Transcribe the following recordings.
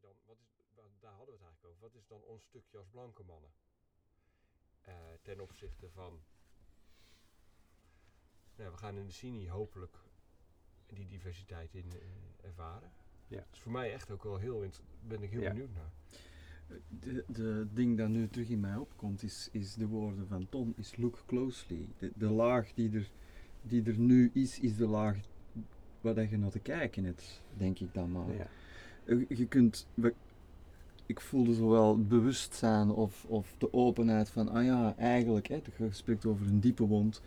dan, wat is, daar hadden we het eigenlijk over. Wat is dan ons stukje als blanke mannen? Eh, ten opzichte van. Nou, we gaan in de Cini hopelijk die diversiteit in eh, ervaren. Ja. Dat is voor mij echt ook wel heel, ben ik heel Ja. benieuwd naar. De, de ding dat nu terug in mij opkomt is, is de woorden van Ton, is look closely. De, de laag die er, die er nu is, is de laag waar dat je naar te kijken hebt, denk ik dan maar. Ja. Eh, Je kunt, ik voelde zowel het bewustzijn of, of de openheid van, ah ja, eigenlijk, hè, je spreekt over een diepe wond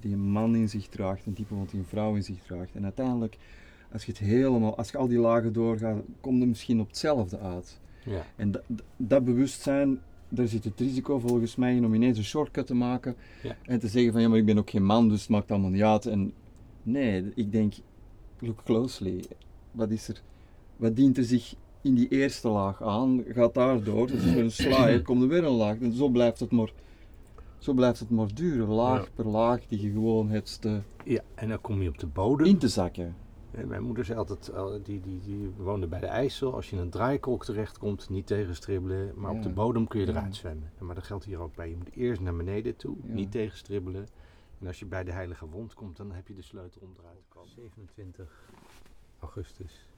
die een man in zich draagt, een diepe wond die een vrouw in zich draagt. En uiteindelijk, als je het helemaal, als je al die lagen doorgaat, kom je misschien op hetzelfde uit. Ja. En dat, dat- dat bewustzijn, daar zit het risico volgens mij in om ineens een shortcut te maken Ja. en te zeggen van ja, maar ik ben ook geen man, dus het maakt allemaal niet uit. En nee, ik denk, look closely. Wat is er, wat dient er zich in die eerste laag aan? Gaat daar door, dus voor een slaaier komt er weer een laag. En zo blijft het maar, zo blijft het maar duren, laag Ja. per laag die je gewoon hebt te, ja, en dan kom je op de bodem. in te zakken. En mijn moeder zei altijd, eh, die, die, die woonde bij de IJssel, als je in een draaikolk terechtkomt, niet tegenstribbelen, maar op de bodem kun je Ja. eruit zwemmen. En Maar dat geldt hier ook bij. Je moet eerst naar beneden toe, Ja. niet tegenstribbelen. En als je bij de Heilige Wond komt, dan heb je de sleutel om eruit te komen. 27 augustus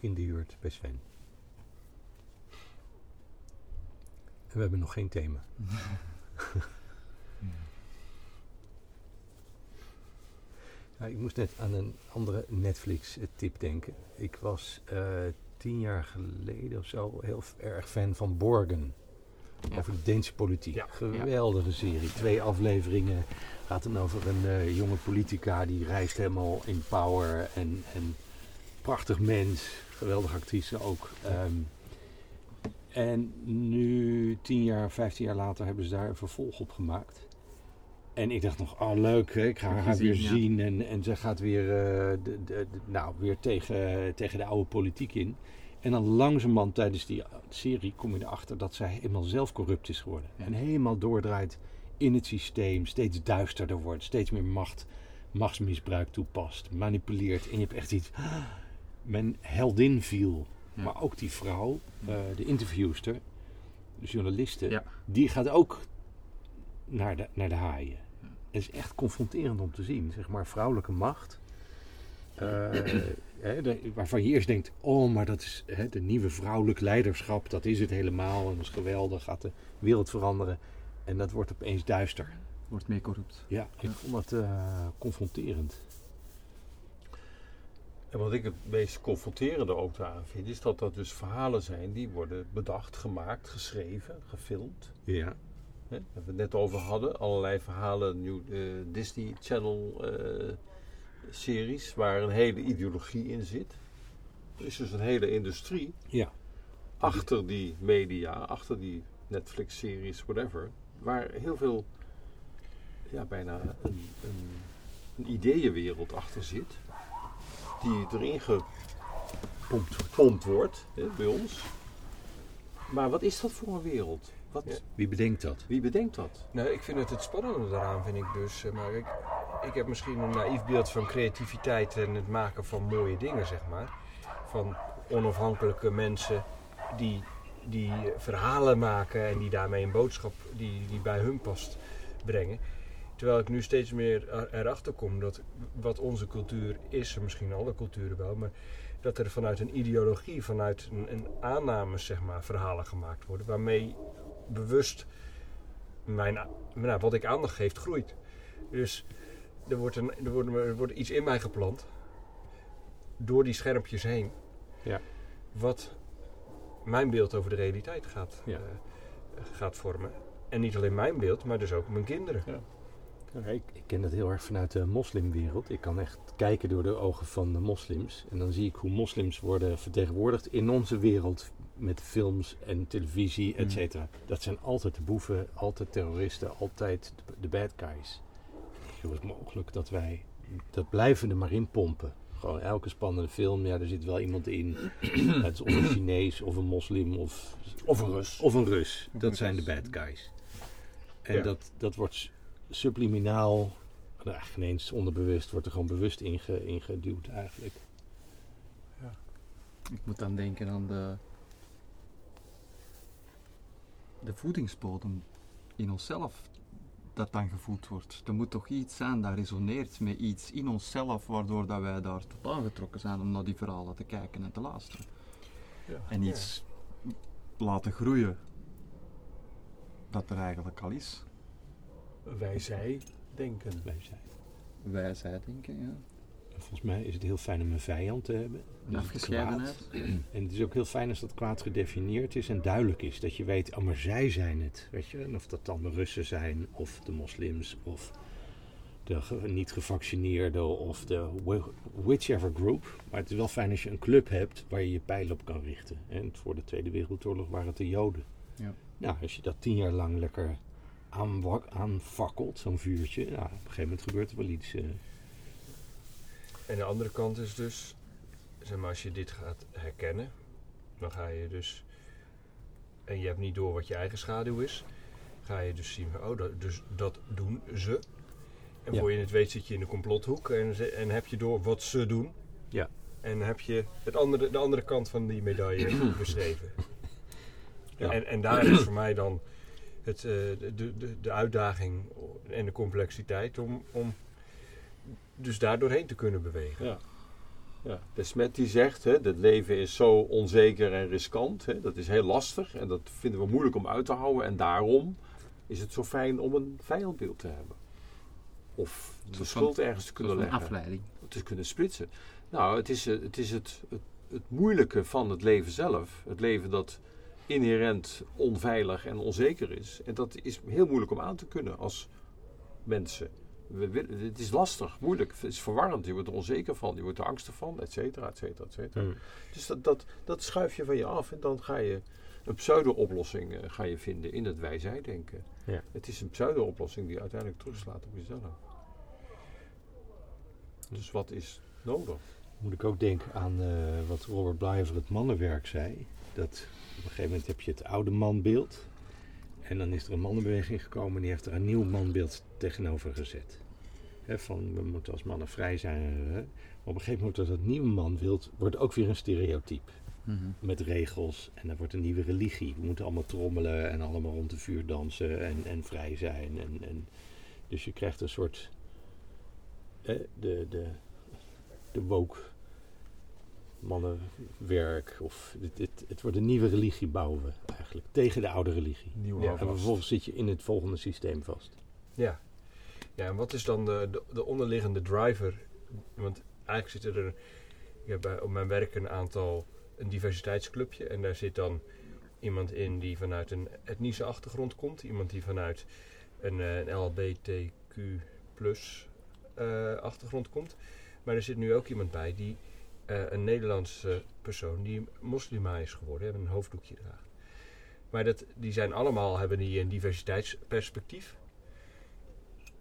in de huurt bij Sven. En we hebben nog geen thema. Ja, ik moest net aan een andere Netflix-tip denken. Ik was eh, tien jaar geleden of zo heel erg fan van Borgen. Ja. Over de Deense politiek. Ja. Geweldige serie. Twee afleveringen. Gaat dan over een eh, jonge politica die reist helemaal in power. En, en prachtig mens. Geweldige actrice ook. Ehm, en nu, tien jaar, vijftien jaar later, hebben ze daar een vervolg op gemaakt. En ik dacht nog, oh leuk, ik ga haar weer ja. zien. En, en ze gaat weer, eh, de, de, de- nou, weer tegen, tegen de oude politiek in. En dan langzamerhand tijdens die serie kom je erachter dat zij helemaal zelf corrupt is geworden. Ja. En helemaal doordraait in het systeem, steeds duisterder wordt, steeds meer macht, machtsmisbruik toepast, manipuleert. En je hebt echt iets, mijn heldin viel. Ja. Maar ook die vrouw, eh, de interviewster, de journaliste, Ja. die gaat ook naar de, naar de haaien. Het is echt confronterend om te zien, zeg maar, vrouwelijke macht. eh, de- waarvan je eerst denkt, oh, maar dat is hè, de nieuwe vrouwelijk leiderschap, dat is het helemaal en dat is geweldig, gaat de wereld veranderen. En dat wordt opeens duister. Wordt meer corrupt. Ja, ik vond dat eh, confronterend. En wat ik het meest confronterende ook daaraan vind, is dat dat dus verhalen zijn die worden bedacht, gemaakt, geschreven, gefilmd. Ja. Hè, waar we het net over hadden. Allerlei verhalen, nieuw, eh, Disney Channel eh, series, waar een hele ideologie in zit. Er is dus een hele industrie Ja. achter die media, achter die Netflix-series, whatever. Waar heel veel, ja, bijna een, een, een ideeënwereld achter zit. Die erin gepompt gepompt wordt hè, bij ons. Maar wat is dat voor een wereld? Wat, Ja. Wie bedenkt dat? Wie bedenkt dat? Nou, ik vind het het spannende daaraan, vind ik dus. Maar ik, ik heb misschien een naïef beeld van creativiteit en het maken van mooie dingen, zeg maar. Van onafhankelijke mensen die, die verhalen maken en die daarmee een boodschap die, die bij hun past brengen. Terwijl ik nu steeds meer er- erachter kom dat wat onze cultuur is, en misschien alle culturen wel, maar dat er vanuit een ideologie, vanuit een, een aannames, zeg maar, verhalen gemaakt worden. Waarmee bewust mijn, nou, wat ik aandacht geeft, groeit. Dus er wordt, een, er, wordt, er wordt iets in mij geplant, door die schermpjes heen, Ja. wat mijn beeld over de realiteit gaat, Ja. eh, gaat vormen. En niet alleen mijn beeld, maar dus ook mijn kinderen. Ja, ik, ik ken dat heel erg vanuit de moslimwereld. Ik kan echt kijken door de ogen van de moslims. En dan zie ik hoe moslims worden vertegenwoordigd in onze wereld. Met films en televisie, et Mm. cetera. Dat zijn altijd de boeven, altijd terroristen, altijd de, bad guys. Hoe is het mogelijk dat wij dat blijven er maar in pompen? Gewoon elke spannende film, ja, er zit wel iemand in. Het is of een Chinees, of een moslim, of, Of een Rus. of een Rus. Dat zijn de bad guys. En Ja. dat, dat wordt subliminaal, nou, eigenlijk ineens onderbewust, wordt er gewoon bewust inge, ingeduwd eigenlijk. Ik moet dan denken aan de de voedingsbodem in onszelf dat dan gevoed wordt. Er moet toch iets zijn dat resoneert met iets in onszelf, waardoor dat wij daar tot aangetrokken zijn om naar die verhalen te kijken en te luisteren. Ja. En iets laten groeien dat er eigenlijk al is. Wij zij denken. Wij zij. Wijsheid, denken, ja. Volgens mij is het heel fijn om een vijand te hebben. Het afgescheidenheid. En het is ook heel fijn als dat kwaad gedefinieerd is en duidelijk is. Dat je weet, oh maar zij zijn het. Weet je? En of dat dan de Russen zijn, of de moslims, of de ge- niet gevaccineerden, of de wh- whichever group. Maar het is wel fijn als je een club hebt waar je je pijl op kan richten. En voor de Tweede Wereldoorlog waren het de Joden. Ja. Nou, als je dat tien jaar lang lekker aanwa- aanvakkelt, zo'n vuurtje. Nou, op een gegeven moment gebeurt er wel iets. eh, En de andere kant is dus, zeg maar, als je dit gaat herkennen, dan ga je dus, en je hebt niet door wat je eigen schaduw is, ga je dus zien van, oh, dat, dus dat doen ze. En Ja. voor je het weet zit je in de complothoek en, en heb je door wat ze doen. Ja. En heb je het andere, de andere kant van die medaille beschreven. Ja. En, en daar is voor mij dan het, eh, de, de, de uitdaging en de complexiteit om, om dus daar doorheen te kunnen bewegen. Ja. Ja. De Smet die zegt, hè, het leven is zo onzeker en riskant. Hè, dat is heel lastig en dat vinden we moeilijk om uit te houden. En daarom is het zo fijn om een vijandbeeld te hebben. Of de schuld ergens te kunnen leggen. afleiding. te kunnen splitsen. Nou, het is, eh, het, is het, het, het moeilijke van het leven zelf. Het leven dat inherent onveilig en onzeker is. En dat is heel moeilijk om aan te kunnen als mensen. We, het is lastig, moeilijk, het is verwarrend. Je wordt er onzeker van, je wordt er angstig van, et cetera, et cetera, et cetera. Hmm. Dus dat, dat, dat schuif je van je af en dan ga je een pseudo-oplossing eh, ga je vinden in het wij-zij-denken. Ja. Het is een pseudo-oplossing die uiteindelijk terugslaat op jezelf. Dus wat is nodig? Moet ik ook denken aan eh, wat Robert Bly over het mannenwerk zei. Dat op een gegeven moment heb je het oude manbeeld. En dan is er een mannenbeweging gekomen en die heeft er een nieuw manbeeld tegenover gezet. Van we moeten als mannen vrij zijn. Maar op een gegeven moment dat nieuwe manbeeld wordt ook weer een stereotype. Met regels en dan wordt een nieuwe religie. We moeten allemaal trommelen en allemaal rond de vuur dansen en, en vrij zijn. En, en, dus je krijgt een soort. eh, de, de, de woke mannenwerk. Of het, het, het wordt een nieuwe religie bouwen we eigenlijk. Tegen de oude religie. Nieuw Ja. En vervolgens zit je in het volgende systeem vast. Ja. Ja, en wat is dan de, de, de onderliggende driver? Want eigenlijk zitten er ik heb bij, op mijn werk een aantal, een diversiteitsclubje. En daar zit dan iemand in die vanuit een etnische achtergrond komt. Iemand die vanuit een, eh, een LHBTQ plus eh, achtergrond komt. Maar er zit nu ook iemand bij die eh, een Nederlandse persoon die moslima is geworden en een hoofddoekje draagt. Maar dat, die zijn allemaal, hebben die een diversiteitsperspectief.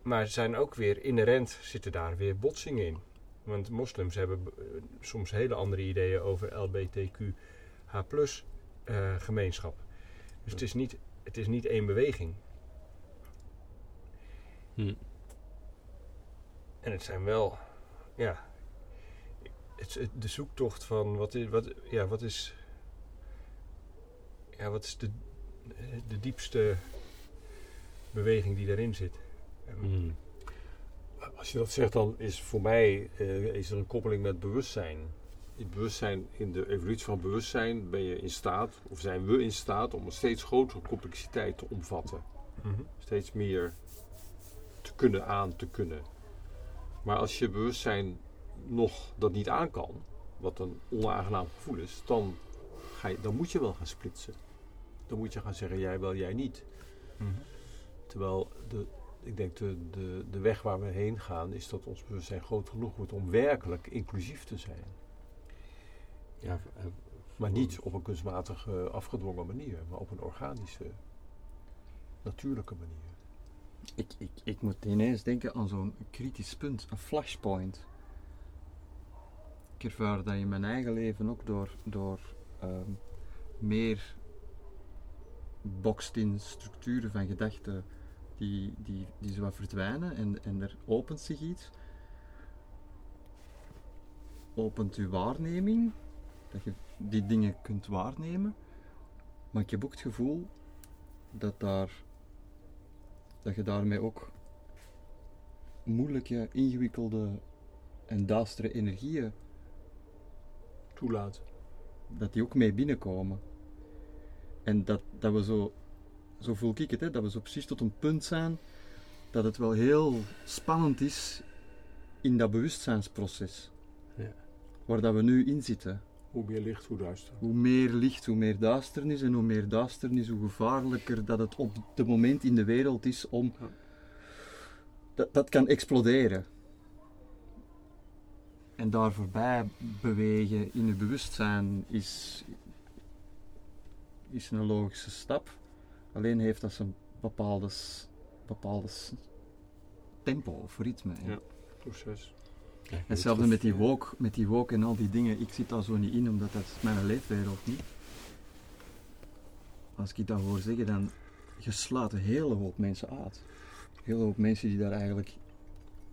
Maar zijn ook weer inherent, zitten daar weer botsingen in. Want moslims hebben eh, soms hele andere ideeën over LBTQH eh, gemeenschap. Dus het is, niet, het is niet één beweging. Hm. En het zijn wel, ja, het, de zoektocht van wat is, wat, ja, wat is, ja, wat is de, de diepste beweging die daarin zit. En- Hm. Als je dat zegt, dan is voor mij eh, is er een koppeling met bewustzijn. In bewustzijn, in de evolutie van bewustzijn ben je in staat, of zijn we in staat, om een steeds grotere complexiteit te omvatten. Mhm. Steeds meer te kunnen aan te kunnen. Maar als je bewustzijn nog dat niet aan kan, wat een onaangenaam gevoel is, dan, ga je, dan moet je wel gaan splitsen. Dan moet je gaan zeggen, jij wel, jij niet. Mhm. Terwijl de, ik denk de, de, de weg waar we heen gaan is dat ons bewustzijn groot genoeg wordt om werkelijk inclusief te zijn. Ja, eh, Maar niet op een kunstmatig eh, afgedwongen manier, maar op een organische, natuurlijke manier. Ik, ik, ik moet ineens denken aan zo'n kritisch punt, een flashpoint. Ik ervaar dat in mijn eigen leven ook door, door ehm, meer boxed in structuren van gedachten die, die, die zo wat verdwijnen en, en er opent zich iets. Opent uw waarneming, dat je die dingen kunt waarnemen. Maar ik heb ook het gevoel dat, daar, dat je daarmee ook moeilijke, ingewikkelde en duistere energieën, Toelaat. dat die ook mee binnenkomen. En dat, dat we zo, zo voel ik het, hè, dat we zo precies tot een punt zijn dat het wel heel spannend is in dat bewustzijnsproces. Ja. Waar dat we nu in zitten. Hoe meer licht, hoe duister. Hoe meer licht, hoe meer duisternis. En hoe meer duisternis, hoe gevaarlijker dat het op het moment in de wereld is om. Ja. Dat, dat kan exploderen. En daar voorbij bewegen in je bewustzijn is, is een logische stap. Alleen heeft dat zijn bepaalde, bepaalde tempo of ritme. hè. Ja. Proces. Ja, Hetzelfde met die woke, met die woke en al die dingen. Ik zit daar zo niet in, omdat dat is mijn leefwereld niet. Als ik dat hoor zeggen, dan je slaat een hele hoop mensen uit. Een hele hoop mensen die daar eigenlijk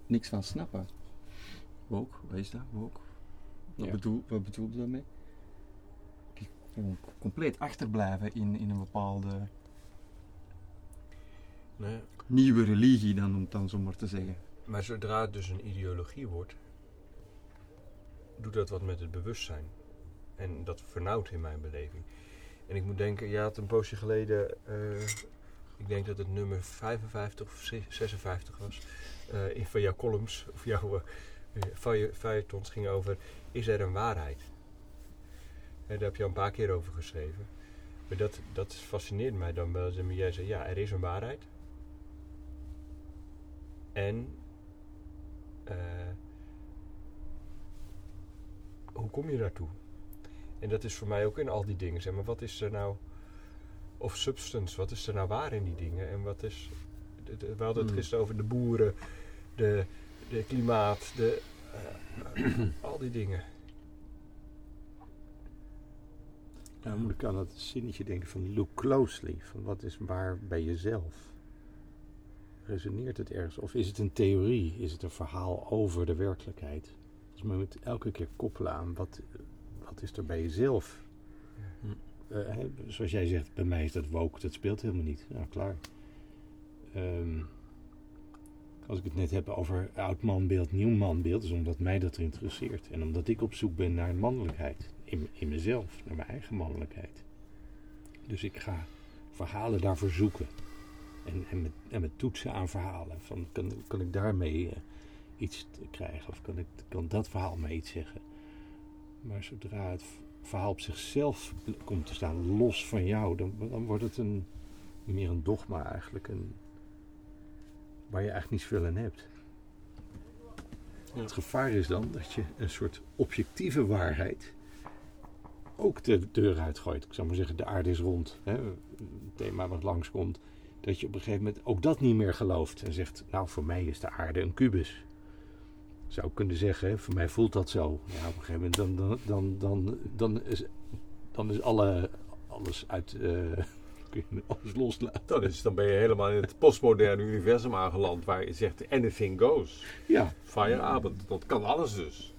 niks van snappen. Woke, wat is dat? Woke? Wat, Ja. bedoel, wat bedoel je daarmee? Gewoon compleet achterblijven in, in een bepaalde Nee, nieuwe religie, dan, om het dan zo maar te zeggen. maar zodra het dus een ideologie wordt, doet dat wat met het bewustzijn. En dat vernauwt in mijn beleving. En ik moet denken, je had een poosje geleden, eh, ik denk dat het nummer 55 of 56 was, eh, in van jouw columns, of jouw eh, feuilletons ging over, is er een waarheid? En daar heb je al een paar keer over geschreven. Maar dat, dat fascineert mij dan wel. Jij zei, ja, er is een waarheid. En eh, hoe kom je daartoe? En dat is voor mij ook in al die dingen. Zeg maar, wat is er nou, of substance, wat is er nou waar in die dingen? En wat is, we hadden het Hmm. gisteren over de boeren, de, de klimaat, de, eh, al die dingen. Nou, moet ik aan dat zinnetje denken van look closely. Van wat is waar bij jezelf? Resoneert het ergens? Of is het een theorie? Is het een verhaal over de werkelijkheid? Dus men moet elke keer koppelen aan wat, wat is er bij jezelf? Eh, zoals jij zegt, bij mij is dat woke, dat speelt helemaal niet. Nou, klaar. Ehm, als ik het net heb over oud manbeeld, nieuw manbeeld, is omdat mij dat interesseert. En omdat ik op zoek ben naar mannelijkheid. In, in mezelf, naar mijn eigen mannelijkheid. Dus ik ga verhalen daarvoor zoeken. En, en, met, en met toetsen aan verhalen. Van, kan, kan ik daarmee eh, iets krijgen? Of kan, ik, kan dat verhaal mij iets zeggen? Maar zodra het verhaal op zichzelf komt te staan, los van jou, dan, dan wordt het een, meer een dogma eigenlijk. Een, waar je eigenlijk niet zoveel aan hebt. Het gevaar is dan dat je een soort objectieve waarheid ook de deur uitgooit. Ik zou maar zeggen, de aarde is rond. Hè, thema wat langskomt. Dat je op een gegeven moment ook dat niet meer gelooft. En zegt, nou voor mij is de aarde een kubus. Zou kunnen zeggen, voor mij voelt dat zo. Ja, op een gegeven moment dan, dan, dan, dan, dan is, dan is alle, alles uit... eh, kun je alles loslaten. Dan, is, dan ben je helemaal in het postmoderne universum aangeland waar je zegt anything goes. Ja, Fireabend, dat kan alles dus.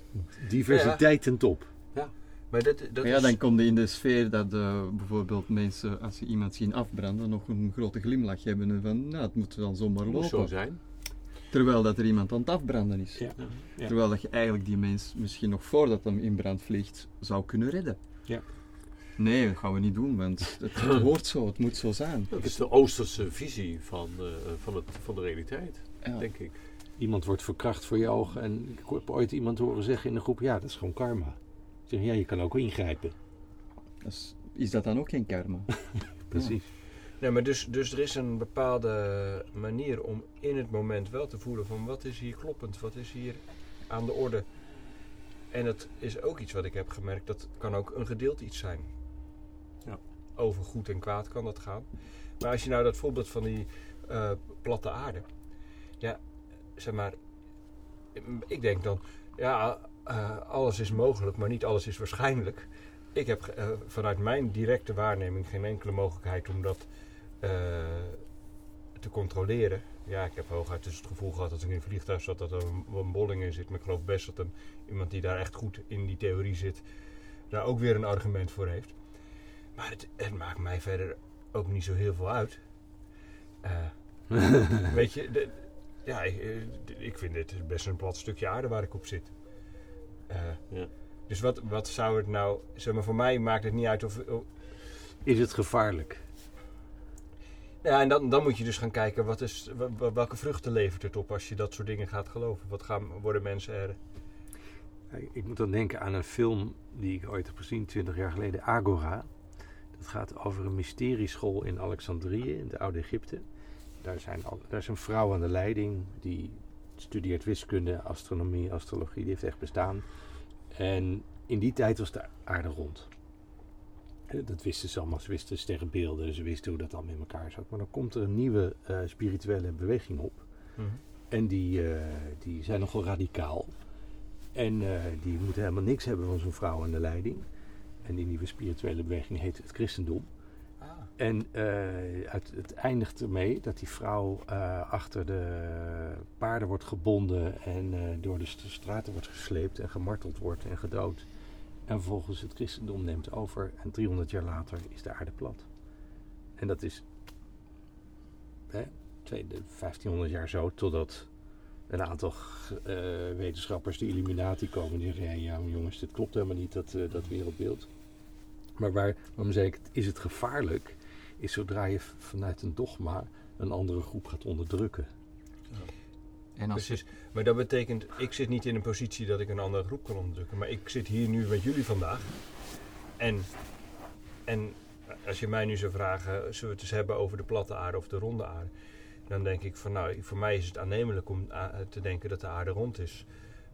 diversiteit ten top. Maar dat, dat ja, is, dan kom je in de sfeer dat eh, bijvoorbeeld mensen, als ze iemand zien afbranden, nog een grote glimlach hebben en van, nou, het moet dan zomaar Het moet zo lopen. zijn. Terwijl dat er iemand aan het afbranden is. Ja. Ja. Terwijl dat je eigenlijk die mens misschien nog voordat hem in brand vliegt, zou kunnen redden. Ja. Nee, dat gaan we niet doen, want het, het hoort zo, het moet zo zijn. Dat is de Oosterse visie van, eh, van, het, van de realiteit, Ja. denk ik. Iemand wordt verkracht voor je ogen. En ik heb ooit iemand horen zeggen in een groep: ja, dat is gewoon karma. Ik zeg, ja, je kan ook ingrijpen. Dus is dat dan ook geen karma? Precies. Nee, maar dus, dus er is een bepaalde manier om in het moment wel te voelen van wat is hier kloppend, wat is hier aan de orde. En dat is ook iets wat ik heb gemerkt, dat kan ook een gedeeld iets zijn. Over goed en kwaad kan dat gaan. Maar als je nou dat voorbeeld van die eh, platte aarde. Ja, zeg maar, ik denk dan, ja, eh, alles is mogelijk, maar niet alles is waarschijnlijk. Ik heb eh, vanuit mijn directe waarneming geen enkele mogelijkheid om dat te controleren. Ja, ik heb hooguit dus het gevoel gehad dat ik in een vliegtuig zat dat er een, een bolling in zit. Maar ik geloof best dat een, iemand die daar echt goed in die theorie zit, daar ook weer een argument voor heeft. Maar het, het maakt mij verder ook niet zo heel veel uit. Eh, weet je, de- ja, ik, eh, ik vind dit best een plat stukje aarde waar ik op zit. Eh, Ja. Dus wat, wat zou het nou, zeg maar, voor mij maakt het niet uit of. of- Is het gevaarlijk? ja, en dan, dan moet je dus gaan kijken wat is, welke vruchten levert het op als je dat soort dingen gaat geloven. Wat gaan, worden mensen er. Ik moet dan denken aan een film die ik ooit heb gezien, 20 jaar geleden, Agora. Dat gaat over een mysterieschool in Alexandrië, in het oude Egypte. Daar, zijn al, daar is een vrouw aan de leiding die studeert wiskunde, astronomie, astrologie. Die heeft echt bestaan. En in die tijd was de aarde rond. Hè, Dat wisten ze allemaal. Ze wisten sterrenbeelden, ze wisten hoe dat allemaal in elkaar zat. Maar dan komt er een nieuwe eh, spirituele beweging op. En die, eh, die zijn nogal radicaal. En eh, die moeten helemaal niks hebben van zo'n vrouw aan de leiding. En die nieuwe spirituele beweging heet het christendom. Ah. En eh, het, het eindigt ermee dat die vrouw eh, achter de paarden wordt gebonden en eh, door de st- straten wordt gesleept en gemarteld wordt en gedood. En vervolgens het christendom neemt over en 300 jaar later is de aarde plat. En dat is hè, twee- de 1500 jaar zo, totdat een aantal eh, wetenschappers, de Illuminati, komen die zeggen: ja, jongens, dit klopt helemaal niet, dat, eh, dat wereldbeeld. Maar waar, waarom zeg ik, is het gevaarlijk, is zodra je vanuit een dogma een andere groep gaat onderdrukken. En als Precies. Maar dat betekent, ik zit niet in een positie dat ik een andere groep kan onderdrukken. Maar ik zit hier nu met jullie vandaag. En, en als je mij nu zou vragen, zullen we het eens hebben over de platte aarde of de ronde aarde? Dan denk ik van, nou, voor mij is het aannemelijk om a- te denken dat de aarde rond is.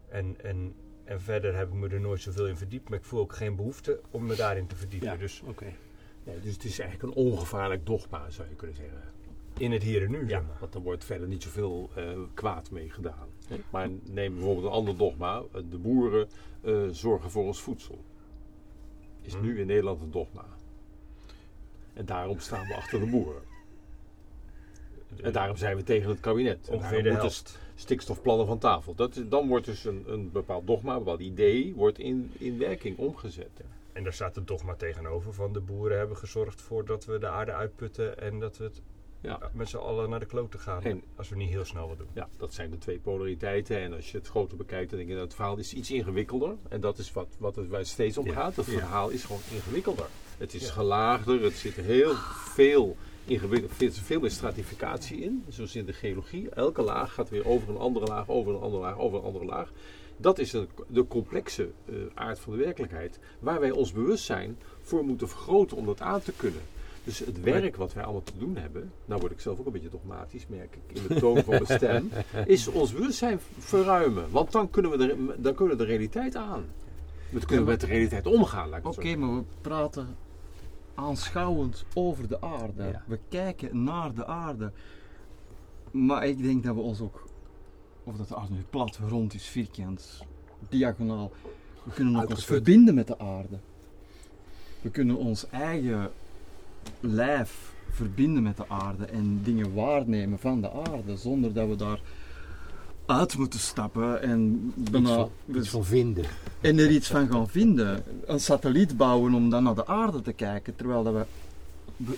En, en, en verder heb ik me er nooit zoveel in verdiept. Maar ik voel ook geen behoefte om me daarin te verdiepen. Dus dus het is eigenlijk een ongevaarlijk dogma, zou je kunnen zeggen. in het hier en nu, Ja, zeg maar. want er wordt verder niet zoveel eh, kwaad mee gedaan. Maar neem bijvoorbeeld een ander dogma. eh, De boeren eh, zorgen voor ons voedsel. Is Hmm. nu in Nederland een dogma. En daarom staan we achter de boeren. En daarom zijn we tegen het kabinet. Ongeveer de helft. stikstofplannen van tafel. Dat, is- dan wordt dus een, een bepaald dogma, een bepaald idee, wordt in, in werking omgezet. En daar staat het dogma tegenover van de boeren hebben gezorgd voor dat we de aarde uitputten en dat we het Ja. met z'n allen naar de kloten gaan. En- als we niet heel snel wat doen. Ja, dat zijn de twee polariteiten. En als je het groter bekijkt, dan denk je dat het verhaal is iets ingewikkelder. En dat is wat, wat het waar het steeds om gaat. Het verhaal is gewoon ingewikkelder. Het is gelaagder, het zit heel veel ingewikkeld, er zit veel meer stratificatie in. Zoals in de geologie. Elke laag gaat weer over een andere laag, over een andere laag, over een andere laag. Dat is de, de complexe eh, aard van de werkelijkheid. Waar wij ons bewustzijn voor moeten vergroten om dat aan te kunnen. Dus het werk wat wij allemaal te doen hebben, nou word ik zelf ook een beetje dogmatisch, merk ik in de toon van mijn stem, is ons bewustzijn verruimen. Want dan kunnen we de, dan kunnen we de realiteit aan. We kunnen met de realiteit omgaan, Oké, maar we praten aanschouwend over de aarde. Ja. We kijken naar de aarde. Maar ik denk dat we ons ook, of dat de aarde nu plat, rond is, vierkant, diagonaal, we kunnen ook ons verbinden met de aarde. We kunnen ons eigen lijf verbinden met de aarde en dingen waarnemen van de aarde, zonder dat we daar uit moeten stappen en Iets bijna- van, iets van vinden. en er iets van gaan vinden. Een satelliet bouwen om dan naar de aarde te kijken, terwijl dat we, we,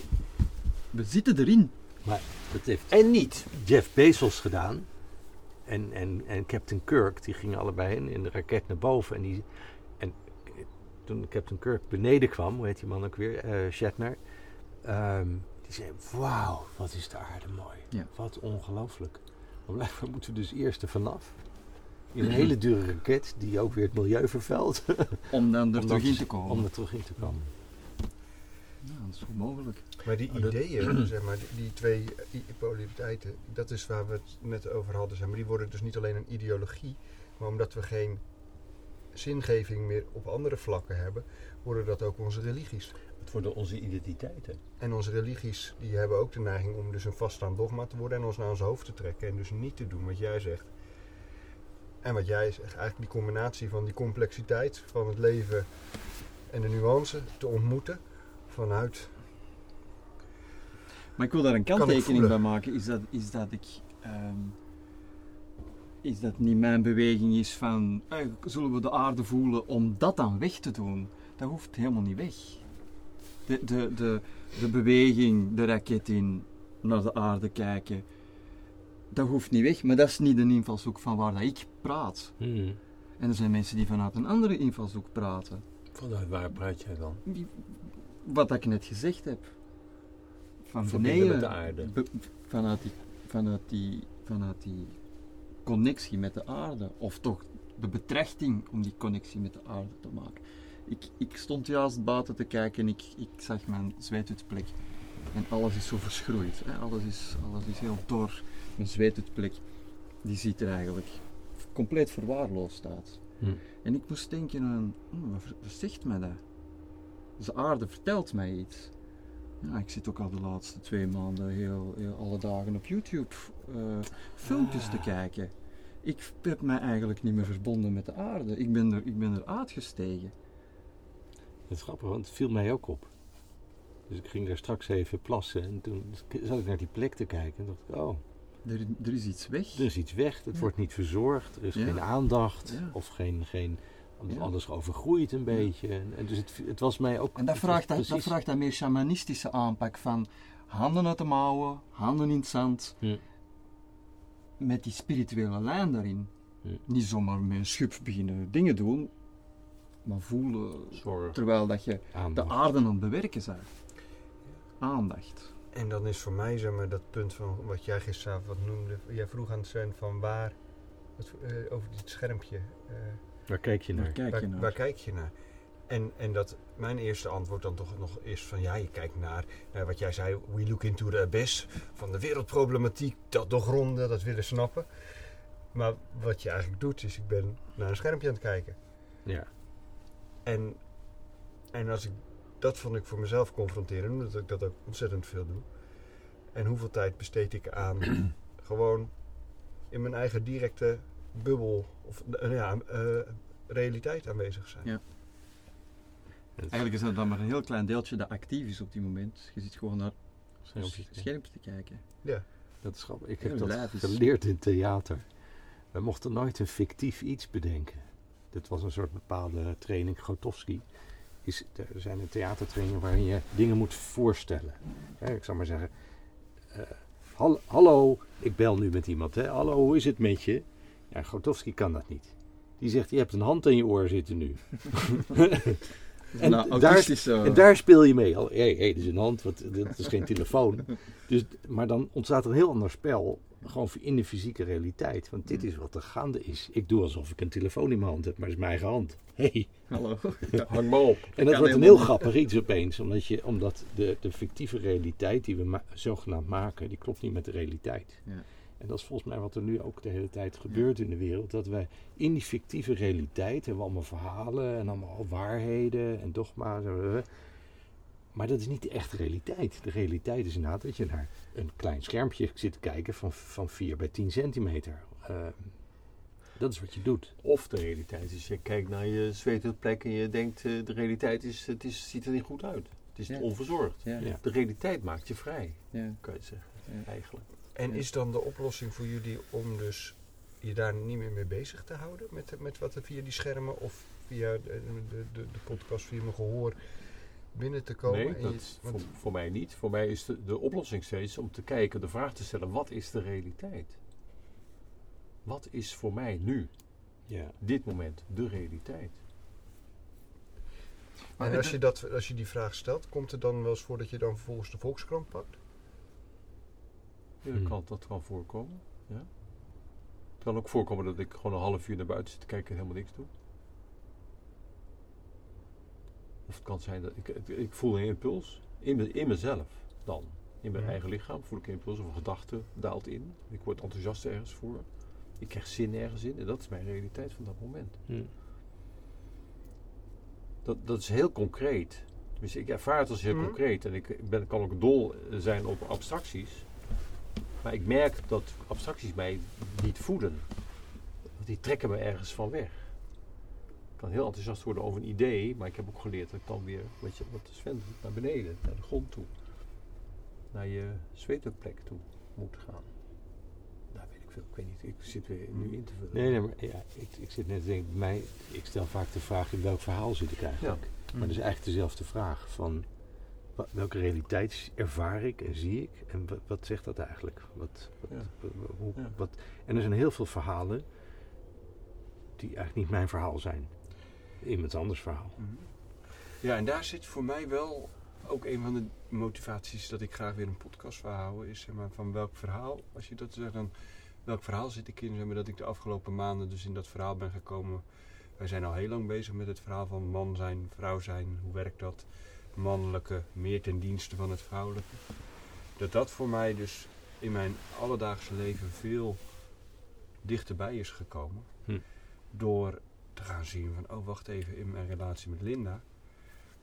we zitten erin. Maar dat heeft En niet. Jeff Bezos gedaan. En, en, en Captain Kirk, die gingen allebei in, in de raket naar boven. En, die, en toen Captain Kirk beneden kwam, hoe heet die man ook weer? Eh, Shatner. ehm, die zei, wauw, wat is de aarde mooi. Ja. Wat ongelooflijk. Maar blijkbaar moeten we dus eerst er vanaf. In een hele dure raket, die ook weer het milieu vervuilt. Om dan er Om terug in te komen. Om er terug in te komen. Ja, dat is goed mogelijk. Maar die Oh, dat- ideeën, zeg maar, die, die twee polariteiten, dat is waar we het net over hadden. Zeg maar. Die worden dus niet alleen een ideologie, maar omdat we geen zingeving meer op andere vlakken hebben, worden dat ook onze religies. Worden onze identiteiten. En onze religies die hebben ook de neiging om dus een vaststaand dogma te worden en ons naar ons hoofd te trekken en dus niet te doen wat jij zegt. En wat jij zegt, eigenlijk die combinatie van die complexiteit van het leven en de nuance te ontmoeten vanuit Maar ik wil daar een kanttekening bij maken, is dat, is dat ik... ehm, is dat niet mijn beweging is van, eh, zullen we de aarde voelen om dat dan weg te doen? Dat hoeft helemaal niet weg. De, de, de, de beweging, de raket in, naar de aarde kijken, dat hoeft niet weg, maar dat is niet de invalshoek van waar dat ik praat. Hmm. En er zijn mensen die vanuit een andere invalshoek praten. Vanuit waar praat jij dan? Die- Wat ik net gezegd heb. Van Verbinden beneden. met de aarde. be- vanuit, die, vanuit, die, vanuit die connectie met de aarde. Of toch de betrachting om die connectie met de aarde te maken. Ik, ik stond juist buiten te kijken en ik, ik zag mijn zweetuitplek. En alles is zo verschroeid. Hè? Alles, is, alles is heel dor. Mijn zweetuitplek, die ziet er eigenlijk compleet verwaarloosd uit. Hm. En ik moest denken aan, "Hmm, wat, zegt mij dat? Dus de aarde vertelt mij iets. Ja, ik zit ook al de laatste twee maanden heel, heel alle dagen op YouTube eh, filmpjes te Ah. kijken. Ik heb mij eigenlijk niet meer verbonden met de aarde. Ik ben er, ik ben er uitgestegen. Is grappig, want het viel mij ook op. Dus ik ging daar straks even plassen en toen zat ik naar die plek te kijken en dacht ik, oh, Er, er is iets weg. er is iets weg, het Ja. wordt niet verzorgd, er is Ja. geen aandacht Ja. of geen, geen alles overgroeit een beetje. En, en dus het, het was mij ook... En dat vraagt, dat, vraagt een meer shamanistische aanpak van handen uit de mouwen, handen in het zand, met die spirituele lijn daarin. Niet zomaar met een schub beginnen dingen doen, maar voelen Zorg. terwijl dat je de aarde aan het bewerken bent. Aandacht. En dan is voor mij zeg maar, dat punt van wat jij gisteravond wat noemde. Jij vroeg aan Sven van waar, wat, eh, over dit schermpje. eh, Waar kijk je Daar naar? kijk je waar, naar. waar kijk je naar? En, en dat mijn eerste antwoord dan toch nog is van ja, je kijkt naar eh, wat jij zei, we look into the abyss, van de wereldproblematiek, dat doorgronden, dat willen snappen. Maar wat je eigenlijk doet is, ik ben naar een schermpje aan het kijken. Ja. En, en als ik, dat vond ik voor mezelf confronteren, omdat ik dat ook ontzettend veel doe. En hoeveel tijd besteed ik aan gewoon in mijn eigen directe bubbel of eh, ja, eh, realiteit aanwezig zijn. Ja. Eigenlijk is dat dan maar een heel klein deeltje dat actief is op die moment. Je zit gewoon naar schermpje. het schermpje te kijken. Ja. Dat is grappig. Ik Heel heb dat geleerd in theater. We mochten nooit een fictief iets bedenken. Dit was een soort bepaalde training. Grotowski is, er zijn een theatertrainingen waarin je dingen moet voorstellen. Hè, ik zal maar zeggen. eh, hal- hallo, ik bel nu met iemand. Hè? Hallo, hoe is het met je? Ja, Grotowski kan dat niet. Die zegt, je hebt een hand in je oor zitten nu. En nou, daar- zo. En daar speel je mee. Hé, hey, hey, dit is een hand, wat, dat is geen telefoon. Dus, maar dan ontstaat er een heel ander spel. Gewoon in de fysieke realiteit. Want dit is wat er gaande is. Ik doe alsof ik een telefoon in mijn hand heb, maar het is mijn eigen hand. Hey. Hallo. Hang maar op. En dat wordt een heel grappig iets opeens. Omdat, je, omdat de, de fictieve realiteit die we ma- zogenaamd maken, die klopt niet met de realiteit. Ja. En dat is volgens mij wat er nu ook de hele tijd gebeurt in de wereld. Dat wij in die fictieve realiteit hebben we allemaal verhalen en allemaal waarheden en dogma's. en, Maar dat is niet de echte realiteit. De realiteit is inderdaad dat je naar een klein schermpje zit te kijken van, van 4 bij 10 centimeter. Eh, dat is wat je doet. Of de realiteit is, je kijkt naar je zweetplek en je denkt, eh, de realiteit is, het is, ziet er niet goed uit. Het is Ja. onverzorgd. Ja, Ja. De realiteit maakt je vrij, ja. kan je zeggen, Ja. eigenlijk. En Ja. is dan de oplossing voor jullie om dus je daar niet meer mee bezig te houden? Met, met wat er via die schermen of via de, de, de, de podcast, via mijn gehoor binnen te komen? Nee, je- dat is voor, want- voor mij niet. Voor mij is de, de oplossing steeds om te kijken, de vraag te stellen, wat is de realiteit? Wat is voor mij nu, Ja. dit moment, de realiteit? Maar en als je, dat, als je die vraag stelt, komt het dan wel eens voor dat je dan vervolgens de Volkskrant pakt? Ja, dat, Hmm. kan, dat kan voorkomen. Ja. Het kan ook voorkomen dat ik gewoon een half uur naar buiten zit te kijken en helemaal niks doe. Of het kan zijn dat ik, ik, ik voel een impuls in, me, in mezelf dan. In mijn Ja. eigen lichaam voel ik een impuls of een gedachte daalt in. Ik word enthousiast ergens voor. Ik krijg zin ergens in en dat is mijn realiteit van dat moment. Hm. Dat, dat is heel concreet. Dus ik ervaar het als heel Mhm. concreet. En ik ben, kan ook dol zijn op abstracties. Maar ik merk dat abstracties mij niet voeden. Die trekken me ergens van weg. Heel enthousiast worden over een idee. Maar ik heb ook geleerd dat ik dan weer, weet je, wat Sven doet, naar beneden. Naar de grond toe. Naar je zweetplek toe moet gaan. Nou, weet ik veel. Ik weet niet. Ik zit weer nu in te vullen. Nee, nee, maar ja, ik, ik zit net te denken, bij mij, ik stel vaak de vraag in welk verhaal zit ik eigenlijk. Ja. Maar dat is eigenlijk dezelfde vraag van Welke realiteit ervaar ik en zie ik? En wat, wat zegt dat eigenlijk? Wat, wat, Ja. wa- hoe, Ja. wat, en er zijn heel veel verhalen die eigenlijk niet mijn verhaal zijn. Iemand anders verhaal. Ja, en daar zit voor mij wel ook een van de motivaties dat ik graag weer een podcast wil houden. Is zeg maar, van welk verhaal, als je dat zegt, dan welk verhaal zit ik in? Zeg maar, dat ik de afgelopen maanden dus in dat verhaal ben gekomen. Wij zijn al heel lang bezig met het verhaal van man zijn, vrouw zijn. Hoe werkt dat? Mannelijke, meer ten dienste van het vrouwelijke. Dat dat voor mij dus in mijn alledaagse leven veel dichterbij is gekomen. Hm. Door te gaan zien van, oh wacht even, in mijn relatie met Linda.